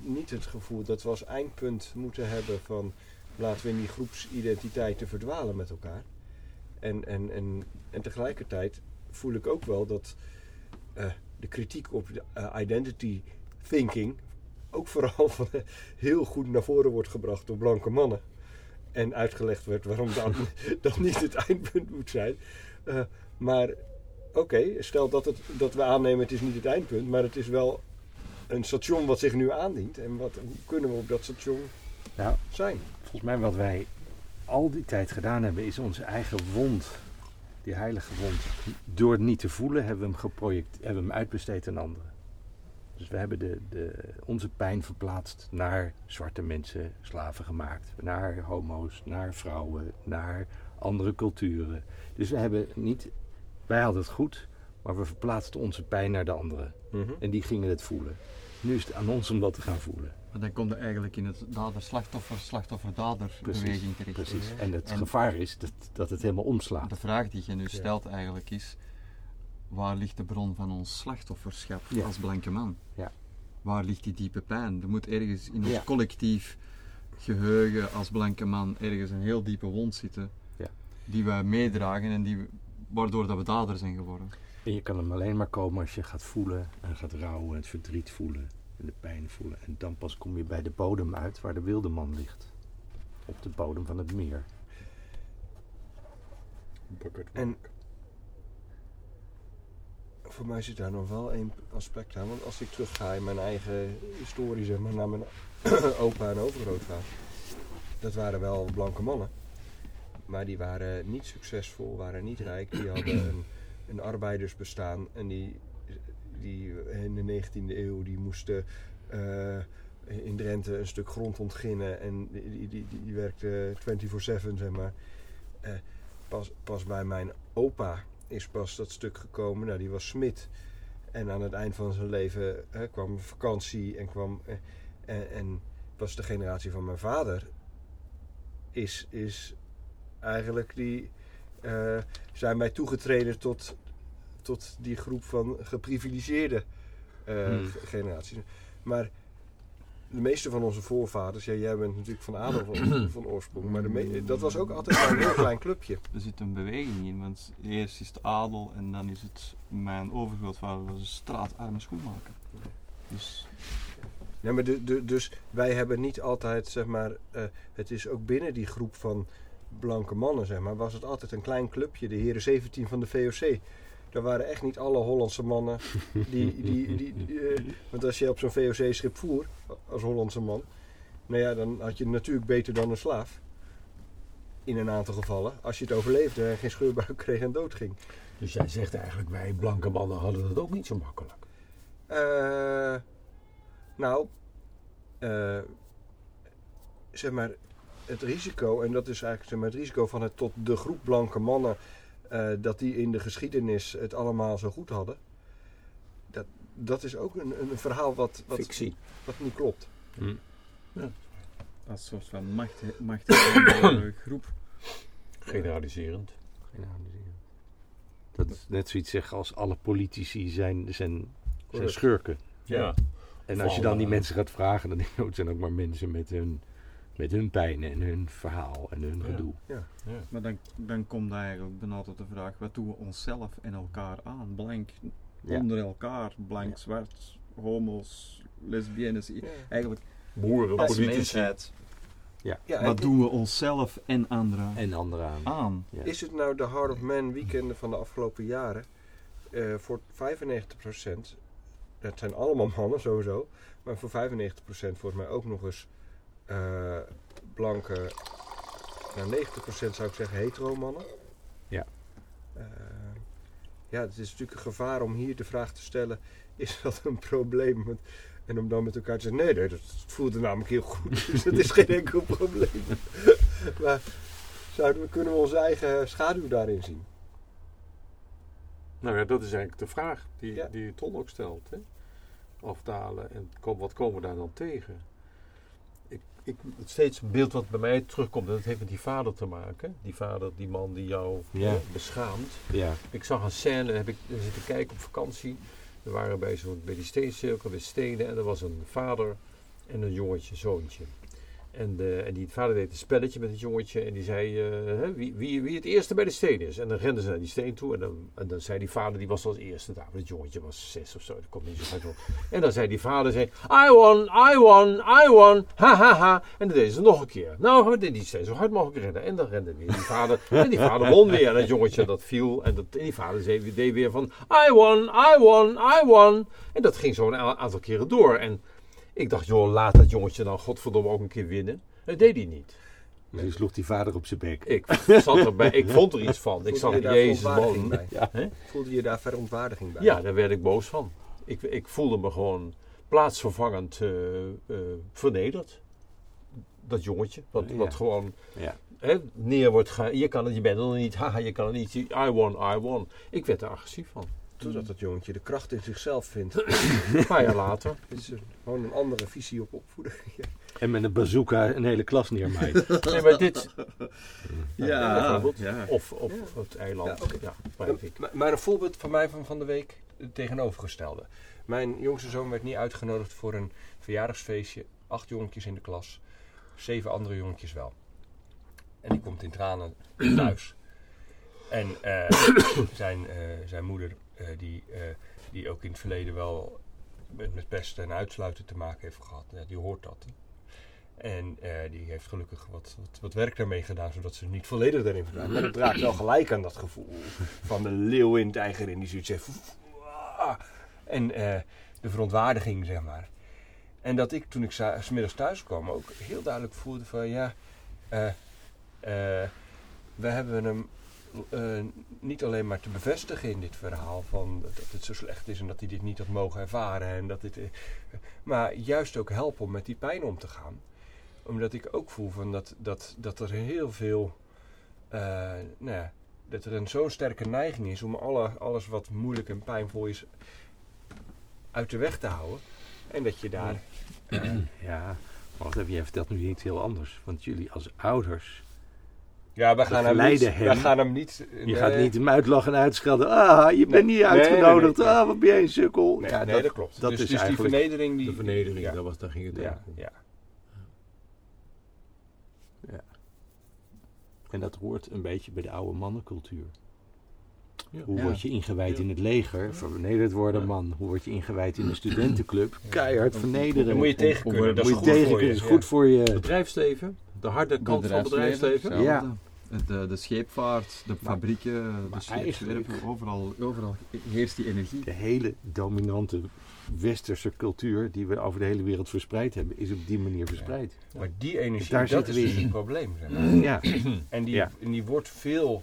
niet het gevoel dat we als eindpunt moeten hebben van, laten we in die groepsidentiteiten verdwalen met elkaar. En, en, en, en tegelijkertijd voel ik ook wel dat eh, de kritiek op de eh, identity thinking ook vooral van, heel goed naar voren wordt gebracht door blanke mannen. En uitgelegd werd waarom dat, dat niet het eindpunt moet zijn. Eh, maar oké, stel dat, het, dat we aannemen het is niet het eindpunt, maar het is wel een station wat zich nu aandient. En wat, hoe kunnen we op dat station Nou, zijn? volgens mij wat wij al die tijd gedaan hebben, is onze eigen wond, die heilige wond, door het niet te voelen, hebben we hem, geproject, hebben we hem uitbesteed aan anderen. Dus we hebben de, de, onze pijn verplaatst naar zwarte mensen, slaven gemaakt, naar homo's, naar vrouwen, naar andere culturen. Dus we hebben niet, wij hadden het goed, maar we verplaatsten onze pijn naar de anderen. En die gingen het voelen. Nu is het aan ons om dat te gaan voelen. Maar dan komt er eigenlijk in het dader-slachtoffer, slachtoffer-dader Precies, beweging terecht. Precies. En het En- gevaar is dat, dat het helemaal omslaat. De vraag die je nu stelt eigenlijk is, waar ligt de bron van ons slachtofferschap Ja. als blanke man? Ja. Waar ligt die diepe pijn? Er moet ergens in ons Ja. collectief geheugen als blanke man ergens een heel diepe wond zitten, Ja. die wij meedragen en die, waardoor dat we dader zijn geworden. En je kan hem alleen maar komen als je gaat voelen en gaat rouwen, het verdriet voelen en de pijn voelen. En dan pas kom je bij de bodem uit waar de wilde man ligt. Op de bodem van het meer. En voor mij zit daar nog wel één aspect aan. Want als ik terugga in mijn eigen historie, zeg maar, naar mijn opa en overgrootvader. Dat waren wel blanke mannen. Maar die waren niet succesvol, waren niet rijk. Die hadden een, een arbeidersbestaan. En die, die in de 19e eeuw die moesten eh, in Drenthe een stuk grond ontginnen. En die, die, die, werkte 24-7, zeg maar. Eh, pas, pas bij mijn opa is pas dat stuk gekomen. Nou, die was smid. En aan het eind van zijn leven hè, kwam vakantie en kwam. eh, en, en pas de generatie van mijn vader is, is eigenlijk die. eh, zijn mij toegetreden tot, tot die groep van geprivilegeerde eh, Hmm. ge- generaties. Maar de meeste van onze voorvaders, ja, jij bent natuurlijk van adel van, van oorsprong, maar de dat was ook altijd een heel klein clubje. Er zit een beweging in, want eerst is het adel en dan is het mijn overgrootvader was een straatarme schoenmaker. Dus Ja, maar de, de, dus wij hebben niet altijd, zeg maar, eh, het is ook binnen die groep van blanke mannen, zeg maar, was het altijd een klein clubje, de heren 17 van de VOC. Daar waren echt niet alle Hollandse mannen die, die, die, die, eh, want als je op zo'n VOC-schip voer, als Hollandse man, nou ja, dan had je natuurlijk beter dan een slaaf. In een aantal gevallen, als je het overleefde en geen scheurbuik kreeg en doodging. Dus jij zegt eigenlijk, wij blanke mannen hadden het ook niet zo makkelijk. Eh, nou, eh, zeg maar, het risico, en dat is eigenlijk zeg maar, het risico van het tot de groep blanke mannen, dat die in de geschiedenis het allemaal zo goed hadden, dat, dat is ook een, een verhaal wat, wat, Fictie. wat niet klopt. als soort van macht, machtige groep. Generaliserend. Dat is net zoiets zeggen als alle politici zijn, zijn, zijn schurken. Ja. En als je dan die eh, mensen gaat vragen, dan denk je, het zijn ook maar mensen met hun, met hun pijnen en hun verhaal en hun Ja. gedoe. Maar dan, dan komt eigenlijk dan altijd de vraag, wat doen we onszelf en elkaar aan? Blank Ja. onder elkaar, blank, zwart, homo's, lesbiennes. Eigenlijk Boeren, als politici. mensheid. Ja, en Wat doen we onszelf en anderen En anderen aan. aan? Ja. Is het nou de Heart of Man weekenden van de afgelopen jaren? Eh, voor 95%, dat zijn allemaal mannen sowieso, maar voor 95% volgens mij ook nog eens eh, blanke, nou 90% zou ik zeggen hetero mannen. Ja. Eh, ja, het is natuurlijk een gevaar om hier de vraag te stellen, is dat een probleem? Want- En om dan met elkaar te zeggen, nee, nee dat voelde namelijk heel goed, dus dat is geen enkel probleem. maar zouden we, kunnen we onze eigen schaduw daarin zien? Nou ja, dat is eigenlijk de vraag die, Ja. die Ton ook stelt. Hè? Afdalen en kom, wat komen we daar dan tegen? Ik, het steeds een beeld wat bij mij terugkomt, en dat heeft met die vader te maken. Die vader, die man die jou Ja. hè, beschaamt. Ja. Ik zag een scène, heb ik zitten kijken op vakantie. We waren bij, zo'n bij die steencirkel, bij stenen. En er was een vader en een jongetje, zoontje. En, de, en die vader deed een spelletje met het jongetje. En die zei eh, wie, wie, wie het eerste bij de steen is. En dan renden ze naar die steen toe. En dan, en dan zei die vader, die was als eerste daar. Het jongetje was zes of zo. Dat komt niet zo uit op. En dan zei die vader, zei, I won, I won, I won. Ha, ha, ha. En dan deden ze nog een keer. Nou, we dit die steen zo hard mogelijk rennen. En dan rende weer die vader. En die vader won weer. En dat jongetje dat viel. En, dat, en die vader zei, deed weer van, I won, I won, I won. En dat ging zo een aantal keren door. En ik dacht, joh, laat dat jongetje dan godverdomme ook een keer winnen. Dat deed hij niet. Dus je sloeg die vader op zijn bek. Ik zat erbij, ik vond er iets van. Ik je daar jezus verontwaardiging man. bij? Ja. Hè? Voelde je daar verontwaardiging bij? Ja, daar werd ik boos van. Ik, ik voelde me gewoon plaatsvervangend eh, eh, vernederd. Dat jongetje, wat, Ja. wat gewoon Ja. hè, neer wordt ge... Je kan het, je bent er nog niet. Haha, je kan het niet. I won, I won. Ik werd er agressief van. Totdat dat jongetje de kracht in zichzelf vindt. Een paar jaar later. Het is een- gewoon een andere visie op opvoeden. En met een bazooka een hele klas neermaait. Nee, maar dit... Ja, bijvoorbeeld. ja. Of op het eiland. Ja, ik. Maar- Maar een voorbeeld van mij van, van de week, het tegenovergestelde. Mijn jongste zoon werd niet uitgenodigd voor een verjaardagsfeestje. Acht jongetjes in de klas, zeven andere jongetjes wel. En die komt in tranen thuis. En eh, zijn, eh, zijn moeder, die, eh, die ook in het verleden wel met, met pesten en uitsluiten te maken heeft gehad, ja, die hoort dat. En eh, die heeft gelukkig wat, wat, wat werk daarmee gedaan, zodat ze niet volledig daarin verdwijnt. Maar het raakt wel gelijk aan dat gevoel van de leeuw in het eigen in die zoiets zegt. En eh, de verontwaardiging, zeg maar. En dat ik toen ik sa- 's middags thuis kwam ook heel duidelijk voelde van ja, eh, eh, we hebben hem eh, niet alleen maar te bevestigen in dit verhaal van dat het zo slecht is en dat hij dit niet had mogen ervaren en dat dit, eh, maar juist ook helpen om met die pijn om te gaan. Omdat ik ook voel van dat, dat, dat er heel veel, eh, nou ja, dat er een zo'n sterke neiging is om alle, alles wat moeilijk en pijnvol is uit de weg te houden. En dat je daar. Ja, wacht even, jij vertelt nu iets heel anders. Want jullie als ouders, ja, we gaan, hem niet, we hem. gaan hem niet. je gaat niet hem uitlachen en uitschelden. Ah, je bent Nee, niet nee, uitgenodigd. nee, nee. Ah, wat ben jij een sukkel. Nee, ja, nee, dat, klopt. dat dus is dus eigenlijk die vernedering. Die, De vernedering, Ja, dat was, daar ging het ja, om. ja. En dat hoort een beetje bij de oude mannencultuur. Ja. Hoe Ja. word je ingewijd Ja. in het leger? Vernederd worden, Ja. man. Hoe word je ingewijd in de studentenclub? Keihard vernederen. Daar moet je tegen kunnen. Dat is Moet goed je tegen voor je. is goed voor je. Bedrijfsleven, de harde kant van het bedrijfsleven. Ja. De, de scheepvaart, de fabrieken, de scheepswerven, overal, overal heerst die energie. De hele dominante westerse cultuur die we over de hele wereld verspreid hebben, is op die manier verspreid. Maar die energie, Daar dat zitten is we dus in. het probleem. Zeg maar. Ja, En, die, Ja. en die wordt veel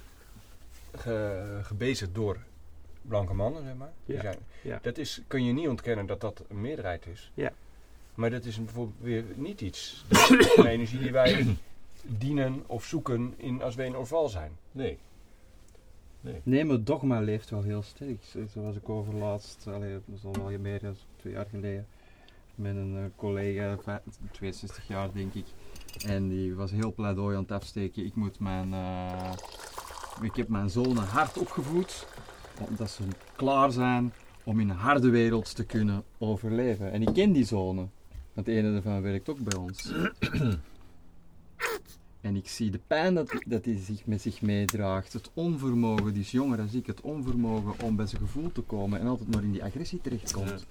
ge, gebezigd door blanke mannen, zeg maar. Ja. zijn, Ja. Dat is, kun je niet ontkennen dat dat een meerderheid is. Ja. Maar dat is een- bijvoorbeeld weer niet iets. Dat is een energie die wij dienen of zoeken in, als we in Orval zijn. Nee. Nee, maar dogma leeft wel heel sterk. Zo was ik overlaatst, allee, dat is al wel meer dan twee jaar geleden, met een eh, collega, va- 62 jaar denk ik. En die was heel pleidooi aan het afsteken. Ik moet mijn, eh, ik heb mijn zonen hard opgevoed, omdat ze klaar zijn om in een harde wereld te kunnen overleven. En ik ken die zonen, want de ene daarvan werkt ook bij ons. En ik zie de pijn dat, dat hij zich met zich meedraagt. Het onvermogen, die is jonger dan ik, het onvermogen om bij zijn gevoel te komen en altijd maar in die agressie terechtkomt.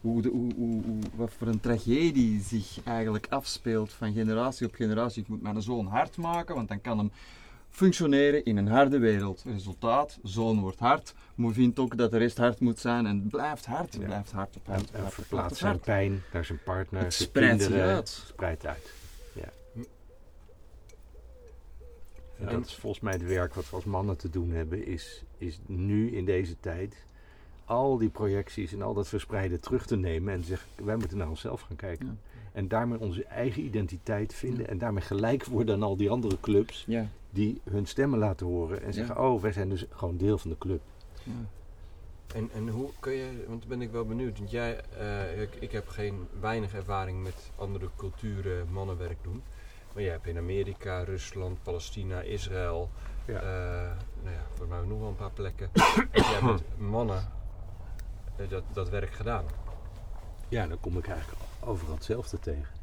Hoe, de, hoe, hoe, hoe- wat voor een tragedie zich eigenlijk afspeelt van generatie op generatie. Ik moet mijn zoon hard maken, want dan kan hem functioneren in een harde wereld. Resultaat, zoon wordt hard, maar vindt ook dat de rest hard moet zijn en blijft hard, Ja. blijft hard op en, hard. en blijft verplaatst zijn pijn naar zijn partner, Het spreidt zich uit. Spreidt uit. Ja. En En- dat is volgens mij het werk wat we als mannen te doen hebben, is, is nu in deze tijd al die projecties en al dat verspreiden terug te nemen en te zeggen, wij moeten naar onszelf gaan kijken. Ja. En daarmee onze eigen identiteit vinden en daarmee gelijk worden aan al die andere clubs Ja. die hun stemmen laten horen en zeggen, oh, wij zijn dus gewoon deel van de club. Ja. En, en hoe kun je, want dan ben ik wel benieuwd, want jij, eh, ik, ik heb geen weinig ervaring met andere culturen mannenwerk doen. Maar jij hebt in Amerika, Rusland, Palestina, Israël, Ja. eh, nou ja, mij nog wel een paar plekken. heb jij met mannen eh, dat, dat werk gedaan. Ja, dan kom ik eigenlijk overal hetzelfde tegen.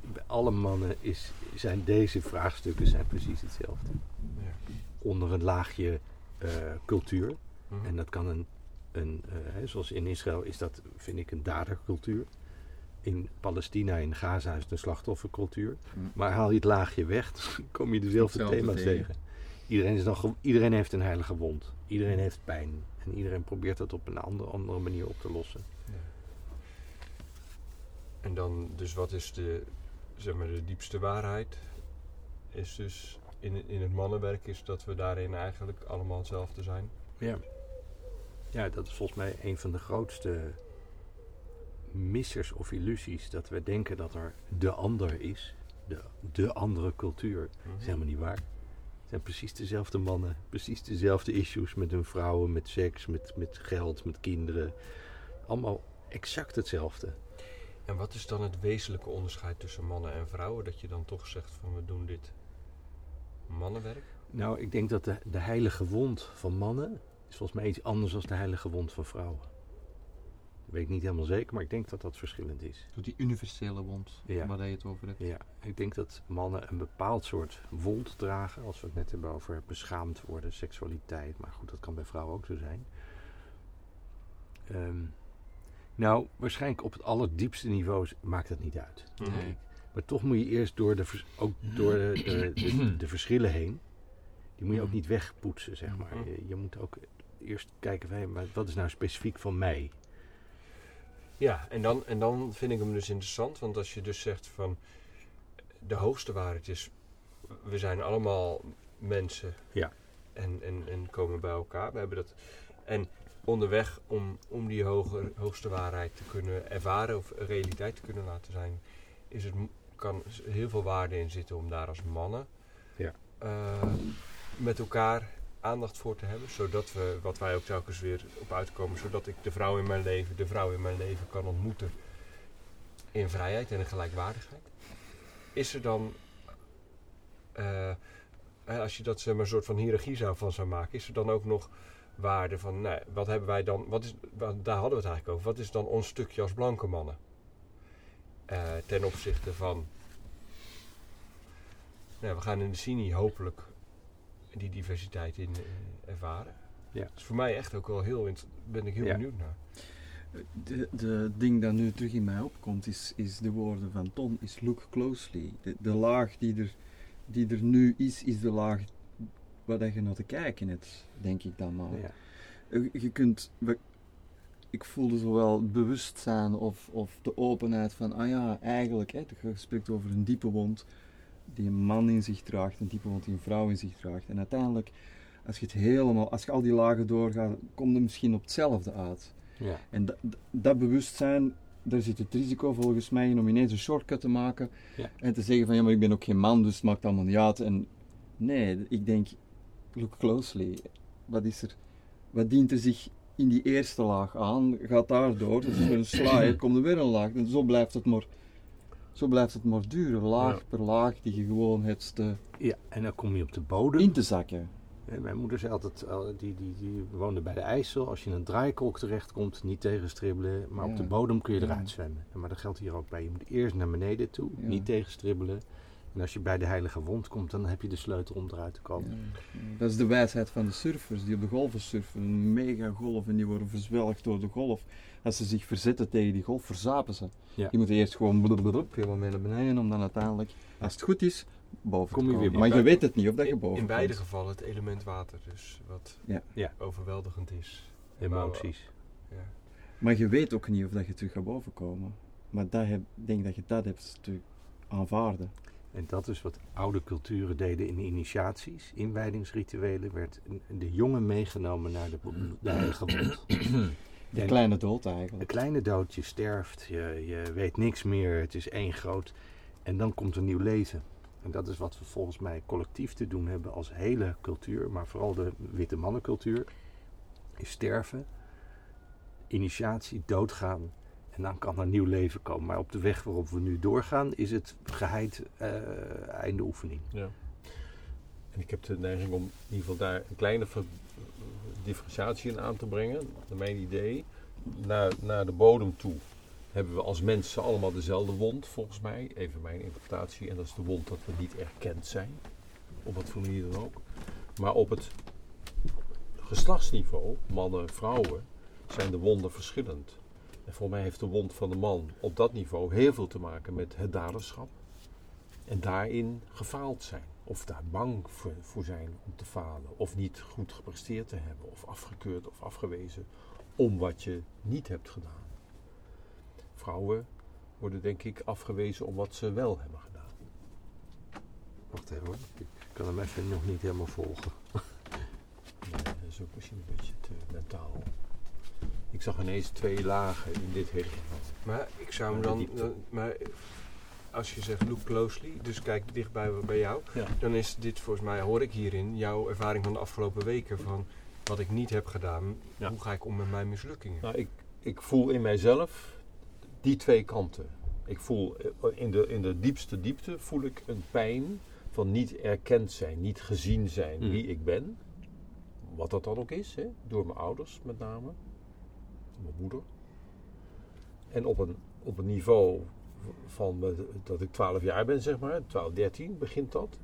Bij alle mannen is, zijn deze vraagstukken zijn precies hetzelfde. Ja. Onder een laagje eh, cultuur. Mhm. En dat kan een, een zoals in Israël is dat, vind ik, een dadercultuur. In Palestina, in Gaza is het een slachtoffercultuur. Mm. Maar haal je het laagje weg, dan kom je dezelfde thema's tegen. tegen. Iedereen, is dan, ge- iedereen heeft een heilige wond. Iedereen heeft pijn. En iedereen probeert dat op een andere, andere manier op te lossen. En dan, dus wat is de, zeg maar, de diepste waarheid? Is dus in, in het mannenwerk is dat we daarin eigenlijk allemaal hetzelfde zijn. Ja. Ja, dat is volgens mij een van de grootste missers of illusies. Dat we denken dat er de ander is. De, de andere cultuur. Dat is helemaal niet waar. Het zijn precies dezelfde mannen. Precies dezelfde issues met hun vrouwen, met seks, met, met geld, met kinderen. Allemaal exact hetzelfde. En wat is dan het wezenlijke onderscheid tussen mannen en vrouwen? Dat je dan toch zegt van we doen dit mannenwerk? Nou, ik denk dat de, de heilige wond van mannen is volgens mij iets anders dan de heilige wond van vrouwen. Weet ik niet helemaal zeker, maar ik denk dat dat verschillend is. Zo die universele wond Ja. waar je het over hebt. Ja, ik denk dat mannen een bepaald soort wond dragen. Als we het net hebben over beschaamd worden, seksualiteit. Maar goed, dat kan bij vrouwen ook zo zijn. Ehm, nou, waarschijnlijk op het allerdiepste niveau maakt dat niet uit. Nee. Maar toch moet je eerst door de, ook door de, de, de, de verschillen heen. Die moet je ook niet wegpoetsen, zeg maar. Mhm. Je, je moet ook eerst kijken van, maar wat is nou specifiek van mij? Ja, en dan, en dan vind ik hem dus interessant, want als je dus zegt van de hoogste waarheid is, we zijn allemaal mensen Ja. en, en, en komen bij elkaar. We hebben dat, en onderweg om, om die hoger, hoogste waarheid te kunnen ervaren of realiteit te kunnen laten zijn, is het, kan heel veel waarde in zitten om daar als mannen Ja. eh, met elkaar aandacht voor te hebben. Zodat we, wat wij ook telkens weer op uitkomen, zodat ik de vrouw in mijn leven, de vrouw in mijn leven kan ontmoeten in vrijheid en in gelijkwaardigheid. Is er dan, eh, hè, als je dat zeg een soort van hiërarchie zou van zou maken, is er dan ook nog waarde van, nou, wat hebben wij dan, wat is, daar hadden we het eigenlijk over, wat is dan ons stukje als blanke mannen? Eh, ten opzichte van, nou, we gaan in de Cini hopelijk die diversiteit in eh, ervaren. Ja. Is voor mij echt ook wel heel, ben ik heel Ja. benieuwd naar. De, de ding dat nu terug in mij opkomt is, is de woorden van Ton, is look closely. De, de laag die er, die er nu is, is de laag waar dat je naar te kijken hebt, denk ik dan maar. Ja. Eh, Je kunt, ik voelde zowel het bewustzijn of, of de openheid van, ah ja, eigenlijk, hè, je spreekt over een diepe wond die een man in zich draagt, een diepe wond die een vrouw in zich draagt. En uiteindelijk, als je het helemaal, als je al die lagen doorgaat, kom je misschien op hetzelfde uit. Ja. En dat, dat bewustzijn, daar zit het risico volgens mij in om ineens een shortcut te maken Ja. en te zeggen van ja, maar ik ben ook geen man, dus het maakt allemaal niet uit. En nee, ik denk, look closely. Wat is er, wat dient er zich in die eerste laag aan? Gaat daar door, dat is weer een slide, komt er weer een laag. En zo blijft het maar, zo blijft het maar duren, laag Ja. per laag die je gewoon hebt te, ja, en dan kom je op de bodem. in te zakken. Ja, Mijn moeder zei altijd, eh, die, die, die woonde bij de IJssel. Als je in een draaikolk terechtkomt, niet tegenstribbelen. Maar op de bodem kun je eruit zwemmen. En Maar dat geldt hier ook bij. Je moet eerst naar beneden toe, niet tegenstribbelen. En als je bij de heilige wond komt, dan heb je de sleutel om eruit te komen. Ja. Dat is de wijsheid van de surfers die op de golven surfen. Een mega golf en die worden verzwelgd door de golf. Als ze zich verzetten tegen die golf, verzapen ze. Ja. Die moeten eerst gewoon blablabla, helemaal mee naar beneden om dan uiteindelijk, als het goed is, boven Kom te je komen. weer Maar je weet het niet of dat je boven in beide komt. gevallen het element water dus, wat Ja. Ja. overweldigend is. Emoties. Ja. Maar je weet ook niet of dat je terug gaat boven komen. Maar dat heb, ik denk dat je dat hebt te aanvaarden. En dat is wat oude culturen deden in de initiaties. Inwijdingsrituelen werd de jongen meegenomen naar de, de wond. De En- kleine dood Een eigenlijk. kleine dood, je sterft, je, je weet niks meer, het is één groot. En dan komt een nieuw leven. En dat is wat we volgens mij collectief te doen hebben als hele cultuur, maar vooral de witte mannencultuur. is sterven, initiatie, doodgaan. En dan kan er nieuw leven komen. Maar op de weg waarop we nu doorgaan, is het geheid eh, einde oefening. Ja. En ik heb de neiging om in ieder geval daar een kleine differentiatie in aan te brengen. Mijn idee, naar, naar de bodem toe hebben we als mensen allemaal dezelfde wond, volgens mij. Even mijn interpretatie. En dat is de wond dat we niet erkend zijn. Op wat voor manier dan ook. Maar op het geslachtsniveau, mannen, vrouwen, zijn de wonden verschillend. En voor mij heeft de wond van de man op dat niveau heel veel te maken met het daderschap. En daarin gefaald zijn. Of daar bang voor, zijn om te falen. Of niet goed gepresteerd te hebben. Of afgekeurd of afgewezen. Om wat je niet hebt gedaan. Vrouwen worden denk ik afgewezen om wat ze wel hebben gedaan. Wacht even hoor. Ik kan hem even nog niet helemaal volgen. Ja, dat is ook misschien een beetje te mentaal. Ik zag ineens twee lagen in dit hele geval. Maar ik zou hem dan, maar als je zegt look closely, dus kijk dichtbij bij jou, Ja. dan is dit volgens mij, hoor ik hierin, jouw ervaring van de afgelopen weken van wat ik niet heb gedaan. Ja. Hoe ga ik om met mijn mislukkingen? Nou, ik, ik voel in mijzelf die twee kanten. Ik voel eh, in de, in de diepste diepte voel ik een pijn van niet erkend zijn, niet gezien zijn Mm. wie ik ben. Wat dat dan ook is, hè? door mijn ouders met name, mijn moeder. En op een, op een niveau van dat ik 12 jaar ben, zeg maar, 12, 13 begint dat.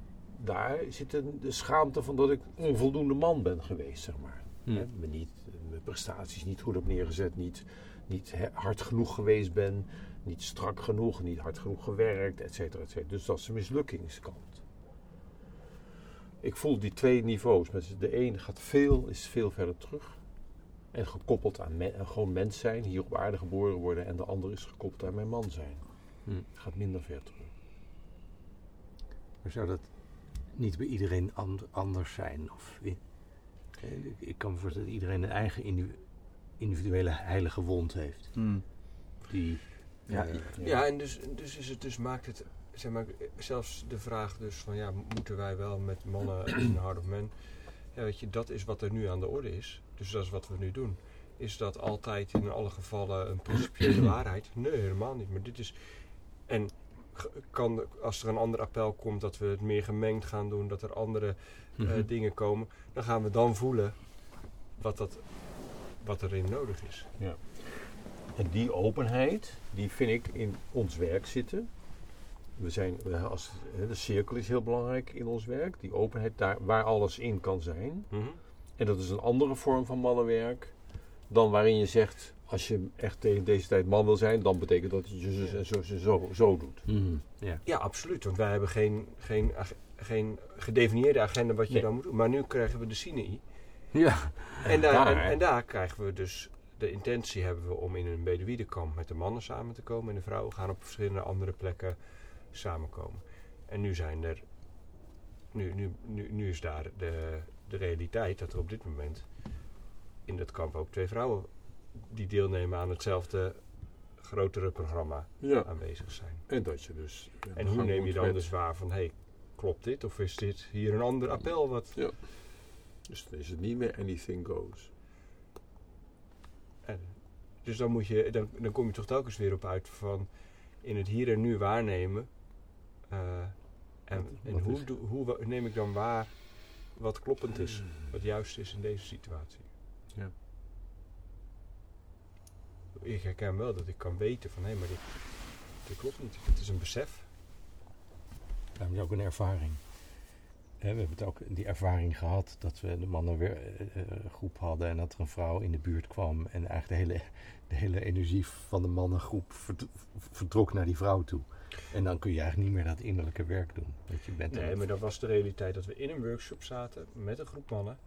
Daar zit een, de schaamte van dat ik onvoldoende man ben geweest, zeg maar. Hm. Hè, me niet, mijn prestaties niet goed heb neergezet, niet, niet hard genoeg geweest ben, niet strak genoeg, niet hard genoeg gewerkt, et cetera, et cetera. Dus dat is de mislukkingskant. Ik voel die twee niveaus. Met De een gaat veel, is veel verder terug. En gekoppeld aan me- aan gewoon mens zijn, hier op aarde geboren worden. En de ander is gekoppeld aan mijn man zijn. Hm. Gaat minder ver terug. Maar zou dat niet bij iedereen and- anders zijn? Of, eh, ik- ik kan me voorstellen dat iedereen een eigen individu- individuele heilige wond heeft. Hmm. Die, Ja, eh, Ja, en dus, dus, is het, dus maakt het, zeg maar, zelfs de vraag dus van ja, moeten wij wel met mannen in Heart of Man? Ja, weet je, dat is wat er nu aan de orde is. Dus dat is wat we nu doen. Is dat altijd in alle gevallen een principiële waarheid? Nee, helemaal niet. Maar dit is. En kan, als er een ander appel komt dat we het meer gemengd gaan doen, dat er andere eh, Mhm. dingen komen, dan gaan we dan voelen wat, dat, wat erin nodig is. En die openheid, die vind ik in ons werk zitten. We zijn, als, de cirkel is heel belangrijk in ons werk. Die openheid daar, waar alles in kan zijn. En dat is een andere vorm van mannenwerk dan waarin je zegt, als je echt tegen deze tijd man wil zijn, dan betekent dat je zo, zo, zo, zo, zo doet. Mhm, ja. Ja, absoluut. Want wij hebben geen, geen, geen gedefinieerde agenda wat je Nee. dan moet doen. Maar nu krijgen we de Sinai. ja. En daar, daar- en, en daar krijgen we dus de intentie hebben we om in een bedewiedenkamp met de mannen samen te komen. En de vrouwen gaan op verschillende andere plekken samenkomen. En nu zijn er. Nu, nu, nu, nu is daar de, de realiteit dat er op dit moment in dat kamp ook twee vrouwen die deelnemen aan hetzelfde grotere programma Ja. aanwezig zijn. En dat je dus... ja, En hoe neem je dan met- dus waar van, hé, hey, klopt dit? Of is dit hier een ander appel? Wat? Dus dan is het niet meer anything goes. En, dus dan, moet je, dan, dan kom je toch telkens weer op uit van in het hier en nu waarnemen. eh, en en hoe, hoe neem ik dan waar wat kloppend is, wat juist is in deze situatie? Ja. Ik herken wel dat ik kan weten van hé, maar dit, dit klopt niet. Het is een besef. Is ook een ervaring. We hebben het ook die ervaring gehad dat we de mannengroep hadden en dat er een vrouw in de buurt kwam en eigenlijk de hele, de hele energie van de mannengroep vert- vertrok naar die vrouw toe. En dan kun je eigenlijk niet meer dat innerlijke werk doen. Dat je bent Nee, maar dat was de realiteit dat we in een workshop zaten met een groep mannen.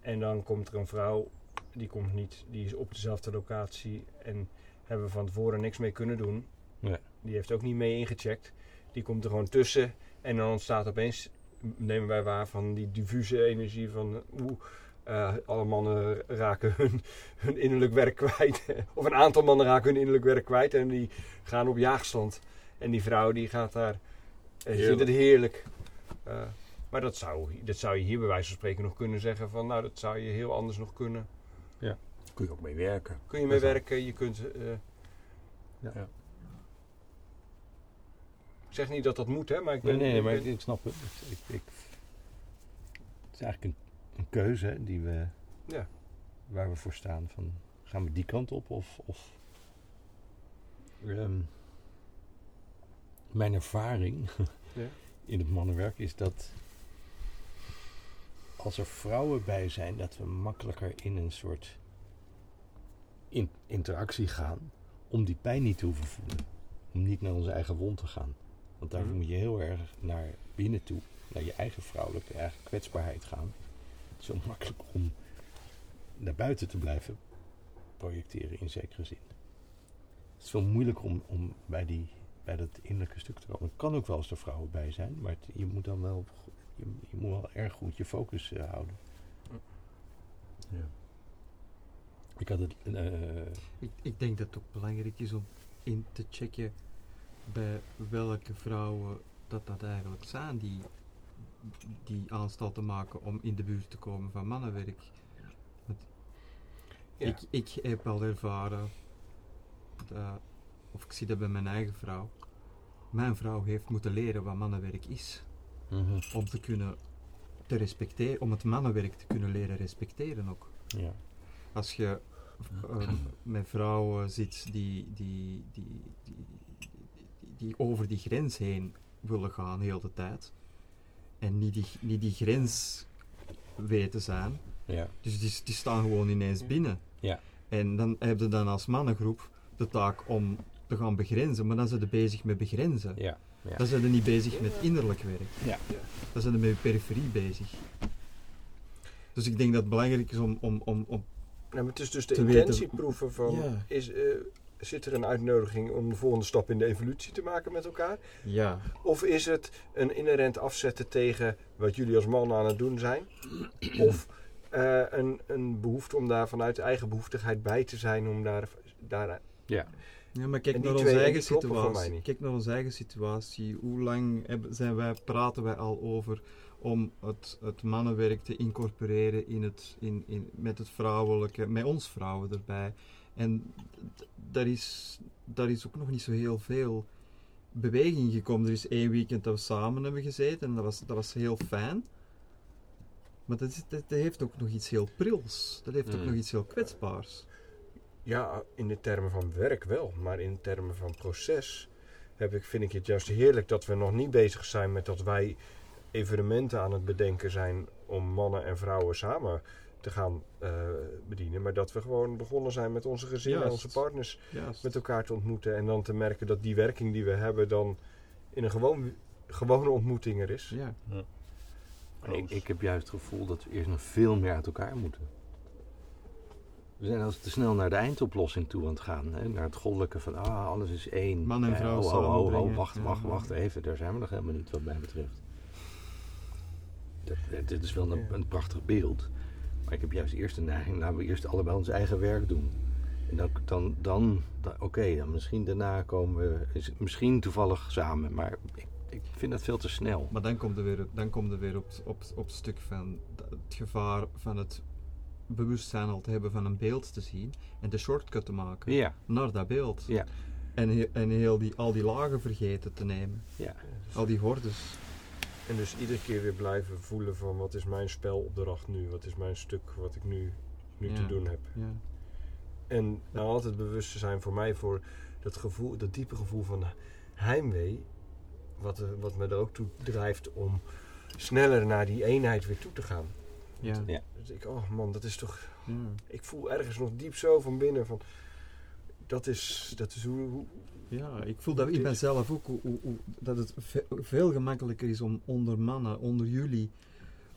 En dan komt er een vrouw, die komt niet, die is op dezelfde locatie en hebben we van tevoren niks mee kunnen doen. Die heeft ook niet mee ingecheckt. Die komt er gewoon tussen en dan ontstaat opeens, nemen wij waar van die diffuse energie van oeh, eh, alle mannen raken hun, hun innerlijk werk kwijt. of een aantal mannen raken hun innerlijk werk kwijt en die gaan op jaagstand. En die vrouw die gaat daar, en die vindt het heerlijk. Eh, maar dat zou, dat zou je hier bij wijze van spreken nog kunnen zeggen van nou dat zou je heel anders nog kunnen Kun je ook mee werken. Kun je mee werken, je kunt... eh, Ja. Zeg niet dat dat moet, hè, maar ik Nee, ben... nee, ik maar ben- ik, ik snap het. Ik, ik, het is eigenlijk een, een keuze die we, Ja. waar we voor staan. Van, gaan we die kant op of... of Ehm, mijn ervaring Ja. in het mannenwerk is dat als er vrouwen bij zijn, dat we makkelijker in een soort in- interactie gaan om die pijn niet te hoeven voelen. Om niet naar onze eigen wond te gaan. Want daarvoor Mhm. moet je heel erg naar binnen toe, naar je eigen vrouwelijke, eigen kwetsbaarheid gaan. Het is zo makkelijk om naar buiten te blijven projecteren in zekere zin. Het is veel moeilijker om, om bij, die, bij dat innerlijke stuk te komen. Het kan ook wel eens er vrouwen bij zijn, maar het- je moet dan wel, je, je moet wel erg goed je focus eh, houden. Ja. Ik had het. eh, Ik, ik denk dat het ook belangrijk is om in te checken bij welke vrouwen dat dat eigenlijk zijn die, die aanstalten maken om in de buurt te komen van mannenwerk. Ja. ik, ik heb al ervaren, dat, of ik zie dat bij mijn eigen vrouw, mijn vrouw heeft moeten leren wat mannenwerk is. mhm, Om te kunnen te respecteren, om het mannenwerk te kunnen leren respecteren ook ja. als je ehm, met vrouwen zit die, die, die, die, die, over die grens heen willen gaan heel de tijd en niet die, niet die grens weten zijn, Ja. dus die, die staan gewoon ineens binnen. Ja. En dan heb je dan als mannengroep de taak om te gaan begrenzen, maar dan zijn ze bezig met begrenzen. Ja. Ja. Dan zijn ze niet bezig met innerlijk werk. Ja. Dan zijn ze met periferie bezig. Dus ik denk dat het belangrijk is om, om, om, om Nou, maar het is dus de intentieproeven van... Ja. Is, eh, zit er een uitnodiging om de volgende stap in de evolutie te maken met elkaar? ja, Of is het een inherent afzetten tegen wat jullie als mannen aan het doen zijn? Of eh, een, een behoefte om daar vanuit eigen behoeftigheid bij te zijn om daar... daar Ja, maar kijk naar onze eigen situatie. Kijk naar onze eigen situatie. Hoe lang hebben, zijn wij, praten wij al over om het, het mannenwerk te incorporeren in het, in, in, met het vrouwelijke, met ons vrouwen erbij. En daar is, daar is ook nog niet zo heel veel beweging gekomen. Er is één weekend dat we samen hebben gezeten en dat was, dat was heel fijn. Maar dat, is, dat, dat heeft ook nog iets heel prils. Dat heeft ook Mm. nog iets heel kwetsbaars. Ja, in de termen van werk wel, maar in termen van proces heb ik, vind ik het juist heerlijk dat we nog niet bezig zijn met dat wij evenementen aan het bedenken zijn om mannen en vrouwen samen te gaan eh, bedienen, maar dat we gewoon begonnen zijn met onze gezinnen en onze partners Juist. met elkaar te ontmoeten en dan te merken dat die werking die we hebben dan in een gewoon, gewone ontmoeting er is. Ja. En Ik, ik heb juist het gevoel dat we eerst nog veel meer uit elkaar moeten. We zijn als te snel naar de eindoplossing toe aan het gaan. Hè? Naar het goddelijke van, ah, alles is één. Man en Ja, vrouw oh, oh, oh, oh, wacht, Ja. wacht, wacht even. Daar zijn we nog helemaal niet wat mij betreft. Dat, dit is wel een, Ja. een prachtig beeld. Maar ik heb juist eerst de neiging, laten we eerst allebei ons eigen werk doen. En dan, dan, dan, dan- oké, dan misschien daarna komen we, is- misschien toevallig samen. Maar ik, ik vind dat veel te snel. Maar dan komt er weer, dan komt er weer op, op, op het stuk van het gevaar van het bewustzijn al te hebben van een beeld te zien en de shortcut te maken Ja, naar dat beeld. ja, En, en heel die, al die lagen vergeten te nemen. ja. Al die hordes. En dus iedere keer weer blijven voelen van wat is mijn spelopdracht nu, wat is mijn stuk wat ik nu, nu te doen heb. Ja. En nou altijd bewust te zijn voor mij voor dat gevoel, dat diepe gevoel van heimwee. Wat, er- wat me er ook toe drijft om sneller naar die eenheid weer toe te gaan. Ja. Ja. Dus ik, oh man, dat is toch. Ja. Ik voel ergens nog diep zo van binnen van. Dat is, dat is hoe. hoe Ja, ik voel dat in mezelf ook hoe, hoe- hoe- dat het ve- veel gemakkelijker is om onder mannen, onder jullie,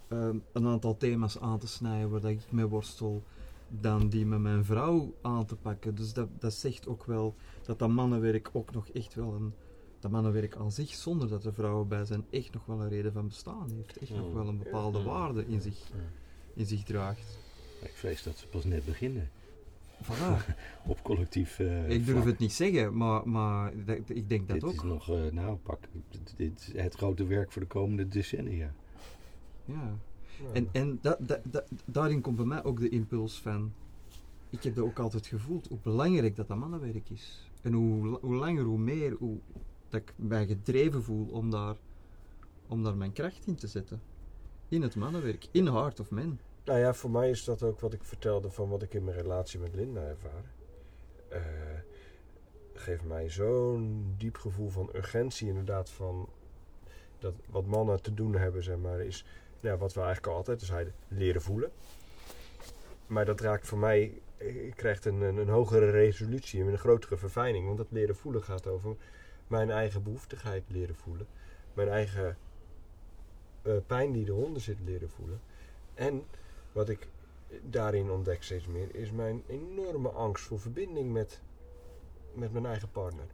ehm, een aantal thema's aan te snijden waar dat ik mee worstel, dan die met mijn vrouw aan te pakken. Dus dat, dat zegt ook wel dat dat mannenwerk ook nog echt wel een. Dat mannenwerk aan zich, zonder dat er vrouwen bij zijn, echt nog wel een reden van bestaan heeft. Echt nog Mm. wel een bepaalde waarde in zich, in zich draagt. Ik vrees dat ze pas net beginnen. Voilà. Op collectief eh, ik durf vlak. het niet zeggen, maar, maar dat- ik denk dat dit ook. is nog, eh, nou pak, dit, dit is het grote werk voor de komende decennia. Ja. En, en da, da, da- daarin komt bij mij ook de impuls van ik heb dat ook altijd gevoeld, hoe belangrijk dat dat mannenwerk is. En hoe, hoe langer, hoe meer, hoe, dat ik mij gedreven voel om daar, om daar mijn kracht in te zetten. In het mannenwerk, in Heart of Men. Nou ja, voor mij is dat ook wat ik vertelde van wat ik in mijn relatie met Linda ervaar. Eh geeft mij zo'n diep gevoel van urgentie inderdaad van dat wat mannen te doen hebben, zeg maar, is ja, wat we eigenlijk al altijd zeiden, leren voelen. Maar dat raakt voor mij, krijgt een, een, een hogere resolutie en een grotere verfijning. Want dat leren voelen gaat over mijn eigen behoeftigheid leren voelen. Mijn eigen eh, pijn die eronder zit leren voelen. En wat ik daarin ontdek steeds meer, is mijn enorme angst voor verbinding met, met mijn eigen partner.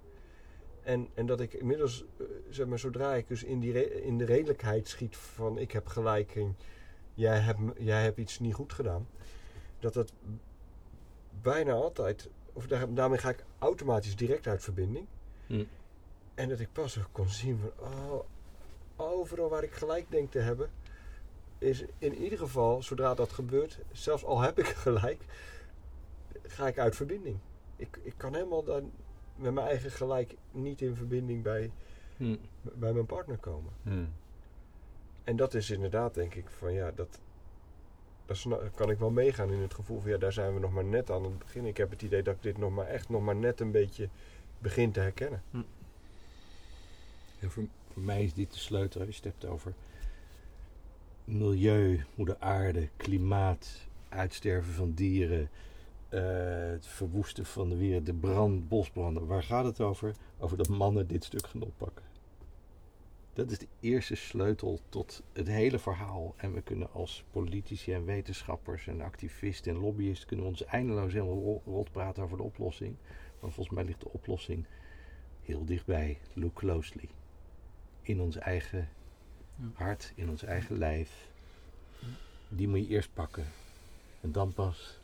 En, en dat ik inmiddels, eh, zeg maar, zodra ik dus in, die in de redelijkheid schiet van ik heb gelijk en jij hebt, jij hebt iets niet goed gedaan, dat dat bijna altijd, of daar, daarmee ga ik automatisch direct uit verbinding. Hm. En dat ik pas ook kon zien van, oh, overal waar ik gelijk denk te hebben, is in ieder geval, zodra dat gebeurt, zelfs al heb ik gelijk, ga ik uit verbinding. Ik, ik kan helemaal dan met mijn eigen gelijk niet in verbinding bij, Hm. bij mijn partner komen. En dat is inderdaad, denk ik, van ja, dat, dat kan ik wel meegaan in het gevoel van ja, daar zijn we nog maar net aan het begin. Ik heb het idee dat ik dit nog maar echt nog maar net een beetje begin te herkennen. En voor, voor mij is dit de sleutel. Als je het hebt over milieu, moeder aarde, klimaat, uitsterven van dieren, eh, het verwoesten van de wereld, de brand, bosbranden. Waar gaat het over? Over dat mannen dit stuk gaan oppakken. Dat is de eerste sleutel tot het hele verhaal. En we kunnen als politici en wetenschappers en activisten en lobbyisten kunnen we ons eindeloos helemaal ro- rot praten over de oplossing. Maar volgens mij ligt de oplossing heel dichtbij. Look closely. In ons eigen. Hart, in ons eigen lijf. Die moet je eerst pakken. En dan pas.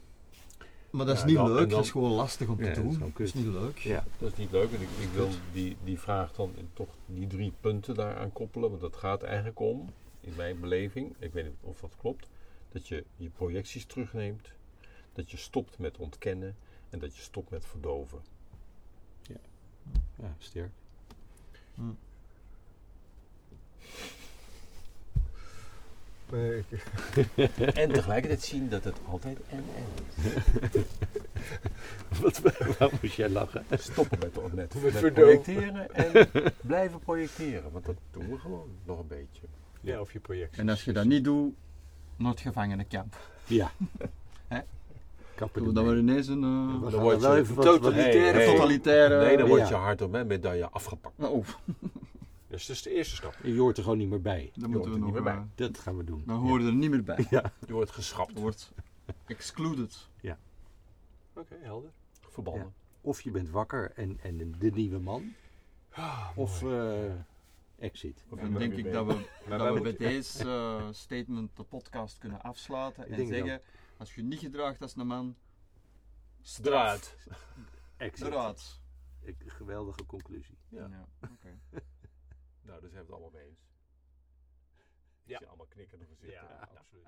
Maar dat is Ja, niet dan- leuk, dan- dat is gewoon lastig om te Ja, dat is doen. Dat is niet leuk. Ja. Dat is niet leuk. En ik, ik wil die, die vraag dan toch die drie punten daaraan koppelen. Want dat gaat eigenlijk om, in mijn beleving, ik weet niet of dat klopt, dat je je projecties terugneemt. Dat je stopt met ontkennen. En dat je stopt met verdoven. Ja, sterk. Maar En tegelijkertijd zien dat het altijd en en is. Wat, waarom moest jij lachen? Stoppen met, met, met, projecteren en blijven projecteren. Want dat doen we gewoon nog een beetje. ja, of je project. En als je dat niet doet, naar het gevangenenkamp. Ja. Kappen ermee. ineens een eh, gaan dan word wel je even wat- wat- totalitaire, Hey, hey. totalitaire... Nee, dan Ja. wordt je hart op met medaille afgepakt. Oh, Dus dat is de eerste stap. Je hoort er gewoon niet meer bij. dan Je moeten we er nog... niet meer eh, Dat gaan we doen. dan hoor je er niet meer bij. Ja. Je wordt geschrapt, Je wordt excluded. Oké, helder. verbannen. Of je bent wakker en, en de nieuwe man. Of eh, exit. Of Dan denk ik dat we, dat we bij deze eh, statement de podcast kunnen afsluiten Ik en zeggen, als je niet gedraagt als een man, Eruit. Exit. geweldige conclusie. Ja. Ja, oké. Nou, daar zijn we het allemaal mee eens. Ja. Ik zie allemaal knikkende gezichten. Ja, Nou, absoluut.